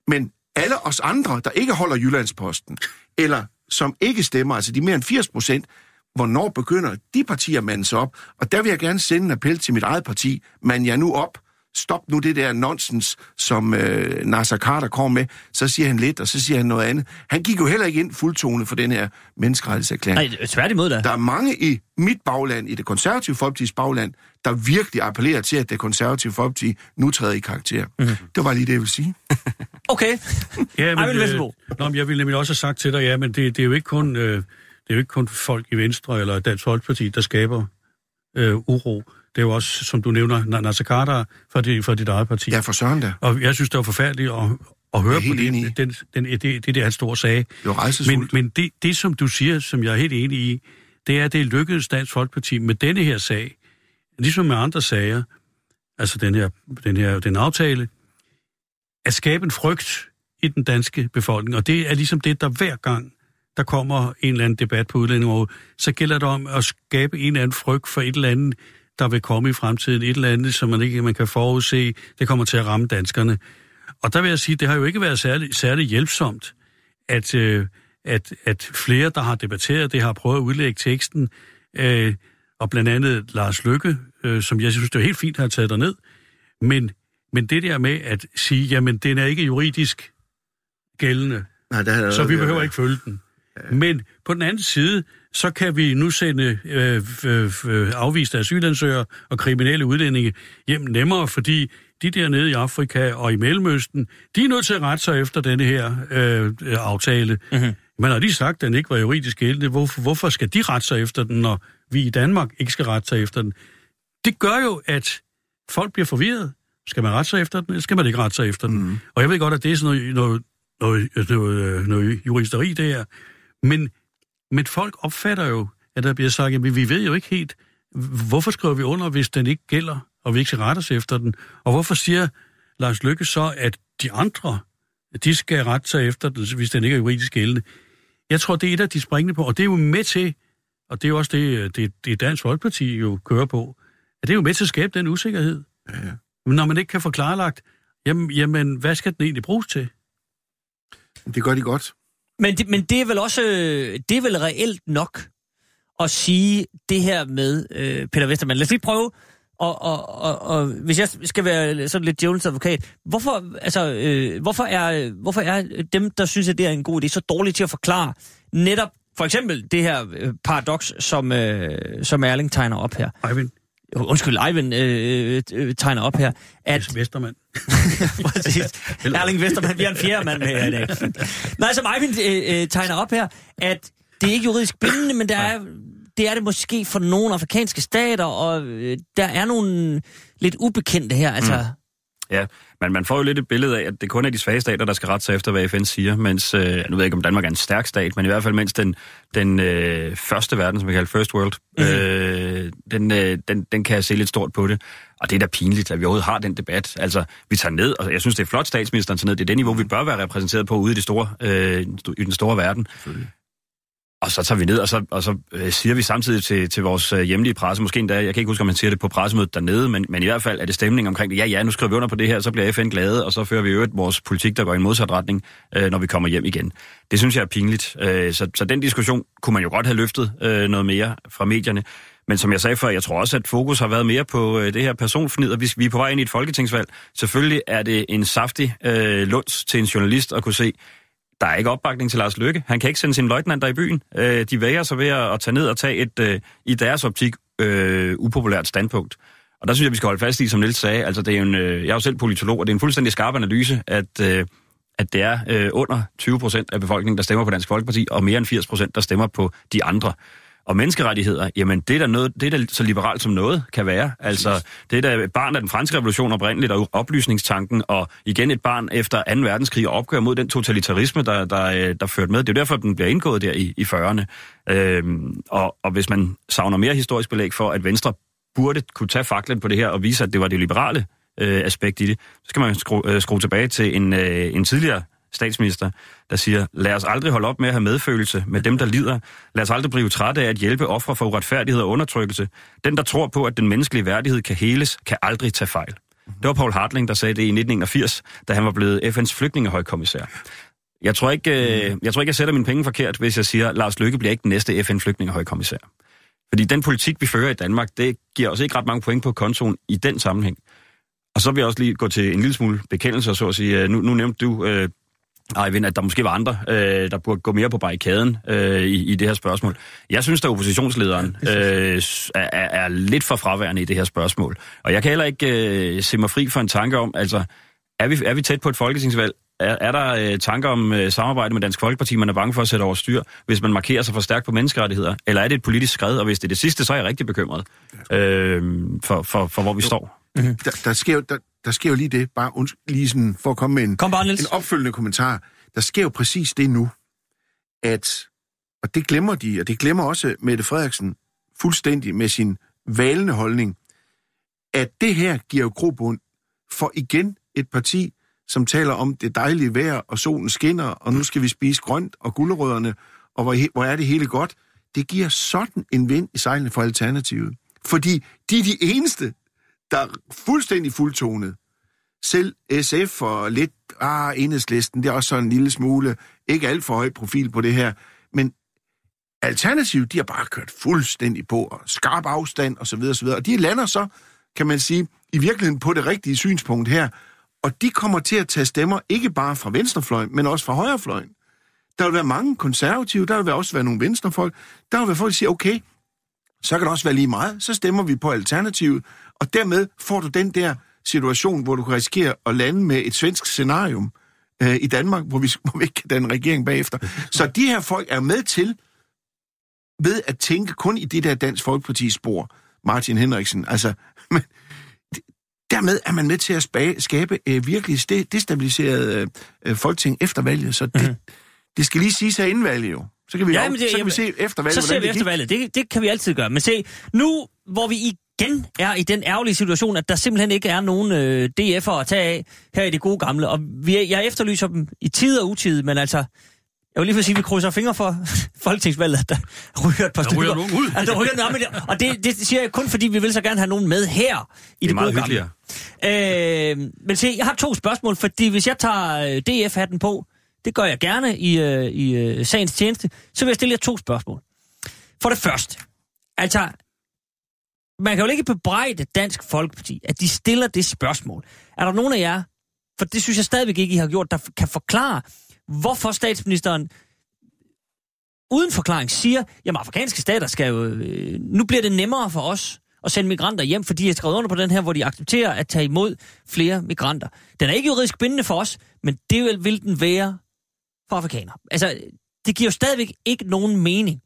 men alle os andre, der ikke holder Jyllandsposten, eller som ikke stemmer, altså de mere end 80 procent, hvornår begynder de partier at mande sig op? Og der vil jeg gerne sende en appel til mit eget parti. Man jer nu op. Stop nu det der nonsens, som øh, Nasser Carter kom med. Så siger han lidt, og så siger han noget andet. Han gik jo heller ikke ind fuldtone for den her menneskerettighedserklæring. Nej, tværtimod da. Der er mange i mit bagland, i det konservative folkepartis bagland, der virkelig appellerer til, at det konservative folkeparti nu træder i karakter. Mm-hmm. Det var bare lige det, jeg vil sige. Okay. Ja, men, øh, nå, men jeg ville nemlig også have sagt til dig, ja, men det, det er jo ikke kun... Øh, det er jo ikke kun folk i Venstre eller Dansk Folkeparti, der skaber øh, uro. Det er jo også, som du nævner, Na- Nasser Carter for, dit, for dit eget parti. Ja, for søren da. Og jeg synes, det var forfærdeligt at, at høre på det, den, den, det, det, der han stod og sagde. Det var Men, men det, det, som du siger, som jeg er helt enig i, det er, at det lykkedes Dansk Folkeparti med denne her sag, ligesom med andre sager, altså den her, den her den aftale, at skabe en frygt i den danske befolkning. Og det er ligesom det, der hver gang, der kommer en eller anden debat på udlændingeområdet, så gælder det om at skabe en eller anden frygt for et eller andet, der vil komme i fremtiden. Et eller andet, som man ikke man kan forudse, det kommer til at ramme danskerne. Og der vil jeg sige, det har jo ikke været særlig, særlig hjælpsomt, at, øh, at, at flere, der har debatteret det, har prøvet at udlægge teksten, øh, og blandt andet Lars Lykke, øh, som jeg synes, det er helt fint at have taget ned. Men, men det der med at sige, jamen, den er ikke juridisk gældende, Nej, der er så vi behøver ikke følge den. Men på den anden side, så kan vi nu sende øh, øh, øh, afviste asylansøgere og kriminelle udlændinge hjem nemmere, fordi de der nede i Afrika og i Mellemøsten, de er nødt til at rette sig efter denne her øh, aftale. Mm-hmm. Men har de sagt, at den ikke var juridisk gældende, hvorfor, hvorfor skal de rette sig efter den, når vi i Danmark ikke skal rette sig efter den? Det gør jo, at folk bliver forvirret. Skal man rette sig efter den, eller skal man ikke rette sig efter den? Mm. Og jeg ved godt, at det er sådan noget, noget, noget, noget, noget juristeri, det her. Men, men folk opfatter jo, at der bliver sagt, at vi ved jo ikke helt, hvorfor skriver vi under, hvis den ikke gælder, og vi ikke skal rette os efter den? Og hvorfor siger Lars Lykke så, at de andre, de skal rette sig efter den, hvis den ikke er juridisk gældende? Jeg tror, det er et af de springende på, og det er jo med til, og det er jo også det, det, det Dansk Folkeparti jo kører på, at det er jo med til at skabe den usikkerhed. Ja, ja. Men når man ikke kan få klarlagt, jamen, jamen hvad skal den egentlig bruges til? Det gør de godt. Men det, men det er vel også, øh, det er vel reelt nok at sige det her med øh, Peter Vestermann. Lad os lige prøve, og, og, og, og hvis jeg skal være sådan lidt djævelens advokat, hvorfor, altså, øh, hvorfor, er, hvorfor er dem, der synes, at det er en god idé, så dårlige til at forklare netop for eksempel det her øh, paradoks, som, øh, som Erling tegner op her. Eivind, Undskyld, Eivind øh, øh, tegner op her, at Vestermand. Præcis. Erling Vestermann, vi har en fjerde mand med her i dag. Nej, som Eivind øh, øh, tegner op her, at det er ikke juridisk bindende, men der er, det er det måske for nogle afrikanske stater, og øh, der er nogle lidt ubekendte her. Altså, mm. Ja, men man får jo lidt et billede af, at det kun er de svage stater, der skal rette sig efter, hvad FN siger, mens, øh, nu ved jeg ikke, om Danmark er en stærk stat, men i hvert fald mens den, den øh, første verden, som vi kalder First World, mm-hmm. øh, den, øh, den, den kan se lidt stort på det. Og det er da pinligt, at vi overhovedet har den debat. Altså, vi tager ned, og jeg synes, det er flot, statsministeren tager ned. Det er det niveau, vi bør være repræsenteret på ude i, det store, øh, i den store verden. Og så tager vi ned, og så, og så øh, siger vi samtidig til, til vores øh, hjemlige presse, måske endda, jeg kan ikke huske, om man siger det på pressemødet dernede, men, men i hvert fald er det stemning omkring det. Ja, ja, nu skriver vi under på det her, så bliver FN glade, og så fører vi øvrigt vores politik, der går i en modsat retning, øh, når vi kommer hjem igen. Det synes jeg er pinligt. Øh, så, så den diskussion kunne man jo godt have løftet øh, noget mere fra medierne. Men som jeg sagde før, jeg tror også, at fokus har været mere på øh, det her personfnid, og vi, vi er på vej ind i et folketingsvalg. Selvfølgelig er det en saftig øh, lunds til en journalist at kunne se, der er ikke opbakning til Lars Lykke. Han kan ikke sende sine løjtnanter i byen. Øh, de væger sig ved at, tage ned og tage et, øh, i deres optik, øh, upopulært standpunkt. Og der synes jeg, vi skal holde fast i, som Niels sagde, altså det er en, øh, jeg er jo selv politolog, og det er en fuldstændig skarp analyse, at, øh, at det er øh, under 20 procent af befolkningen, der stemmer på Dansk Folkeparti, og mere end 80 procent, der stemmer på de andre. Og menneskerettigheder, jamen det er da, noget, det er da så liberalt som noget kan være. Altså, det er da et barn af den franske revolution oprindeligt, og oplysningstanken, og igen et barn efter 2. verdenskrig, og opgør mod den totalitarisme, der, der, øh, der førte med. Det er jo derfor, den bliver indgået der i, i 40'erne. Øhm, og, og hvis man savner mere historisk belæg for, at Venstre burde kunne tage faklen på det her, og vise, at det var det liberale øh, aspekt i det, så skal man skrue, øh, skrue tilbage til en, øh, en tidligere statsminister, der siger, lad os aldrig holde op med at have medfølelse med dem, der lider. Lad os aldrig blive trætte af at hjælpe ofre for uretfærdighed og undertrykkelse. Den, der tror på, at den menneskelige værdighed kan heles, kan aldrig tage fejl. Det var Paul Hartling, der sagde det i 1981, da han var blevet FN's flygtningehøjkommissær. Jeg tror, ikke, øh, jeg tror ikke, jeg sætter mine penge forkert, hvis jeg siger, at Lars Løkke bliver ikke den næste FN-flygtningehøjkommissær. Fordi den politik, vi fører i Danmark, det giver os ikke ret mange point på kontoen i den sammenhæng. Og så vil jeg også lige gå til en lille smule bekendelse, så at sige. Øh, nu, nu nævnte du øh, Eivind, at der måske var andre, øh, der burde gå mere på barrikaden øh, i, i det her spørgsmål. Jeg synes, at oppositionslederen øh, er, er lidt for fraværende i det her spørgsmål. Og jeg kan heller ikke øh, se mig fri for en tanke om, altså, er vi, er vi tæt på et folketingsvalg? Er, er der øh, tanker om øh, samarbejde med Dansk Folkeparti, man er bange for at sætte over styr, hvis man markerer sig for stærkt på menneskerettigheder? Eller er det et politisk skred? Og hvis det er det sidste, så er jeg rigtig bekymret øh, for, for, for, hvor vi står. Der, der, sker jo, der, der sker jo lige det, bare unds- lige sådan, for at komme med en, Kom bare, Niels. en opfølgende kommentar. Der sker jo præcis det nu, at, og det glemmer de, og det glemmer også Mette Frederiksen fuldstændig med sin valende holdning, at det her giver jo grobund for igen et parti, som taler om det dejlige vejr, og solen skinner, og nu skal vi spise grønt og gulerødderne, og hvor, hvor er det hele godt. Det giver sådan en vind i sejlene for Alternativet. Fordi de er de eneste, der er fuldstændig fuldtonet selv SF og lidt, ah, enhedslisten, det er også sådan en lille smule, ikke alt for høj profil på det her, men Alternativet, de har bare kørt fuldstændig på, og skarp afstand og så videre, og så videre. Og de lander så, kan man sige, i virkeligheden på det rigtige synspunkt her. Og de kommer til at tage stemmer, ikke bare fra venstrefløjen, men også fra højrefløjen. Der vil være mange konservative, der vil også være nogle venstrefolk. Der vil være folk, der siger, okay, så kan det også være lige meget, så stemmer vi på Alternativet, og dermed får du den der situation, hvor du kan risikere at lande med et svensk scenarium øh, i Danmark, hvor vi, hvor vi ikke kan danne regering bagefter. Så de her folk er med til, ved at tænke kun i det der Dansk Folkeparti spor, Martin Henriksen. Altså, men, dermed er man med til at spa- skabe øh, virkelig st- destabiliseret øh, folketing efter valget, så det, mm-hmm. det skal lige sige sig inden valget jo. Så kan vi, Ja, men det- så kan vi jamen, se efter valget, Så ser vi det efter valget. Det, det kan vi altid gøre. Men se, nu hvor vi igen er i den ærgerlige situation, at der simpelthen ikke er nogen øh, DF'er at tage af her i det gode gamle, og vi, jeg efterlyser dem i tid og utid, men altså, jeg vil lige for sige, at vi krydser fingre for folketingsvalget, at der ryger et par Der ryger nogen ud. At der ryger, det- og det, det siger jeg kun, fordi vi vil så gerne have nogen med her i Det det, gode gamle. Øh, men se, jeg har to spørgsmål, fordi hvis jeg tager øh, DF-hatten på, det gør jeg gerne i, øh, i øh, sagens tjeneste, så vil jeg stille jer to spørgsmål. For det første, altså, man kan jo ikke bebrejde Dansk Folkeparti, at de stiller det spørgsmål. Er der nogen af jer, for det synes jeg stadigvæk ikke, I har gjort, der kan forklare, hvorfor statsministeren uden forklaring siger, jamen afrikanske stater skal jo, øh, nu bliver det nemmere for os at sende migranter hjem, fordi de har skrevet under på den her, hvor de accepterer at tage imod flere migranter. Den er ikke juridisk bindende for os, men det vil, vil den være for afrikanere. Altså, det giver jo stadigvæk ikke nogen mening.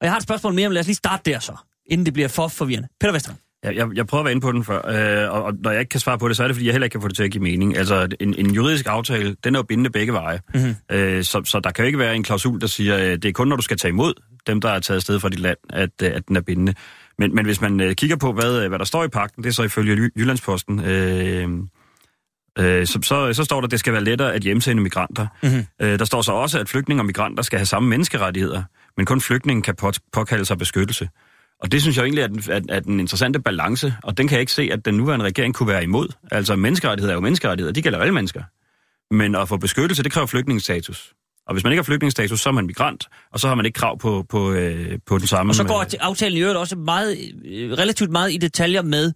Og jeg har et spørgsmål mere, men lad os lige starte der så, inden det bliver for forvirrende. Peter Vestermann. Jeg, jeg, jeg prøver at være inde på den før, øh, og, og når jeg ikke kan svare på det, så er det, fordi jeg heller ikke kan få det til at give mening. Altså, en, en juridisk aftale, den er jo bindende begge veje. Mm-hmm. Øh, så, så der kan jo ikke være en klausul, der siger, øh, det er kun, når du skal tage imod dem, der er taget afsted fra dit land, at, øh, at den er bindende. Men, men hvis man øh, kigger på, hvad, øh, hvad der står i pakten, det er så ifølge Jy- Jyllandsposten, øh, øh, så, så, så står der, at det skal være lettere at hjemsende migranter. Mm-hmm. Øh, der står så også, at flygtninge og migranter skal have samme menneskerettigheder, men kun flygtningen kan på, påkalde sig beskyttelse. Og det synes jeg egentlig er den, er, er den interessante balance, og den kan jeg ikke se, at den nuværende regering kunne være imod. Altså menneskerettigheder er jo menneskerettigheder, de gælder alle mennesker. Men at få beskyttelse, det kræver flygtningsstatus. Og hvis man ikke har flygtningsstatus, så er man migrant, og så har man ikke krav på, på, øh, på den samme... Og så går øh, aftalen i øvrigt også meget, øh, relativt meget i detaljer med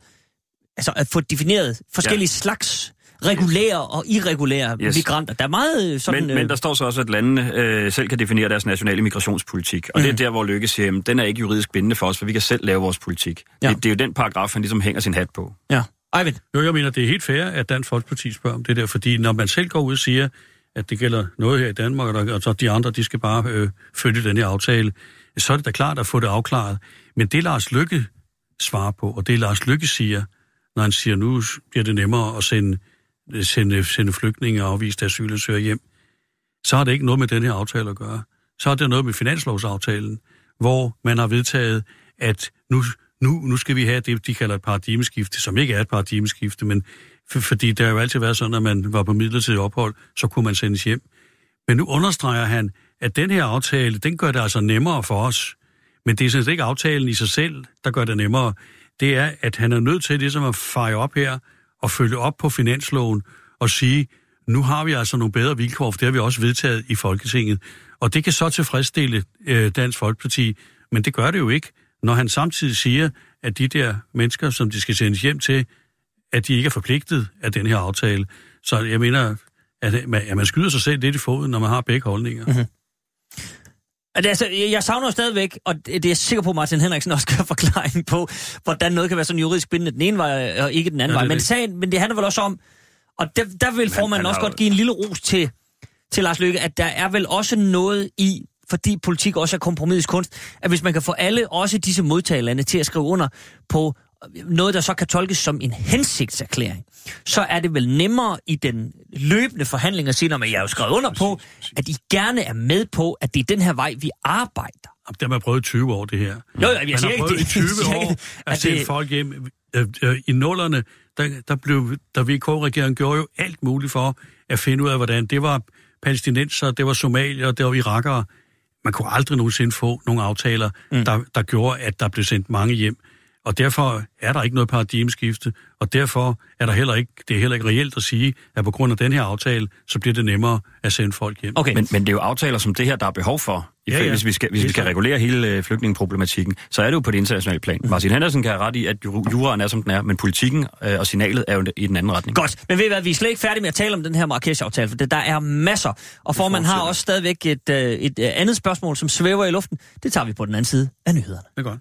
altså at få defineret forskellige ja. slags regulære og irregulære yes. Migranter. Der er meget øh, sådan... Men, men der står så også, at landene øh, selv kan definere deres nationale migrationspolitik. Og mm. det er der, hvor Lykke siger, at den er ikke juridisk bindende for os, for vi kan selv lave vores politik. Ja. Det, det er jo den paragraf, han ligesom hænger sin hat på. Ja. Eivind. Jo, jeg mener, det er helt fair, at Dansk Folkeparti spørger om det der, fordi når man selv går ud og siger, at det gælder noget her i Danmark, og så de andre, de skal bare øh, følge den her aftale, så er det da klart at få det afklaret. Men det Lars Lykke svarer på, og det Lars Lykke siger, når han siger, nu bliver det nemmere at sende, sende, sende flygtninge og afviste asylansøgere hjem, så har det ikke noget med den her aftale at gøre. Så har det noget med finanslovsaftalen, hvor man har vedtaget, at nu, nu, nu skal vi have det, de kalder et paradigmeskifte, som ikke er et paradigmeskifte, men for, fordi det har jo altid været sådan, at man var på midlertidig ophold, så kunne man sendes hjem. Men nu understreger han, at den her aftale, den gør det altså nemmere for os. Men det er sådan set ikke aftalen i sig selv, der gør det nemmere. Det er, at han er nødt til ligesom at feje op her at følge op på finansloven og sige, nu har vi altså nogle bedre vilkår, for det har vi også vedtaget i Folketinget. Og det kan så tilfredsstille øh, Dansk Folkeparti, men det gør det jo ikke, når han samtidig siger, at de der mennesker, som de skal sendes hjem til, at de ikke er forpligtet af den her aftale. Så jeg mener, at man, at man skyder sig selv lidt i foden, når man har begge holdninger. Mm-hmm. Altså, jeg savner stadigvæk, og det er jeg sikker på, at Martin Henriksen også have forklaring på, hvordan noget kan være sådan juridisk bindende den ene vej, og ikke den anden Ja, vej. Men, det. sagen, men det handler vel også om, og der, der vil formanden også godt give en lille ros til, til Lars Løkke, at der er vel også noget i, fordi politik også er kompromisets kunst, at hvis man kan få alle, også disse modtagerlande, til at skrive under på noget, der så kan tolkes som en hensigtserklæring, så er det vel nemmere i den løbende forhandling at sige, at jeg har jo skrevet under på, at I gerne er med på, at det er den her vej, vi arbejder. Det har man prøvet i 20 år, det her. Jo, jeg man siger har ikke, prøvet det- i 20 jeg siger år at sende det- folk hjem. Øh, øh, I nullerne, der, der blev, der VK-regeringen gjorde jo alt muligt for at finde ud af, hvordan det var palæstinenser, det var somalier, det var irakere. Man kunne aldrig nogensinde få nogle aftaler, mm. der, der gjorde, at der blev sendt mange hjem. Og derfor er der ikke noget paradigmeskifte, og derfor er der heller ikke, det er heller ikke reelt at sige, at på grund af den her aftale, så bliver det nemmere at sende folk hjem. Okay. Men, men det er jo aftaler som det her, der er behov for. Ja, ja. Hvis vi skal, hvis vi skal regulere hele øh, flygtningeproblematikken, så er det jo på det internationale plan. Martin Henderson kan have ret i, at ju- juraen er, som den er, men politikken øh, og signalet er jo i den anden retning. Godt, men ved I hvad, vi er slet ikke færdige med at tale om den her Marrakesh-aftale, for det, der er masser. Og formanden har også stadigvæk et, øh, et andet spørgsmål, som svæver i luften. Det tager vi på den anden side af nyhederne. Det er godt.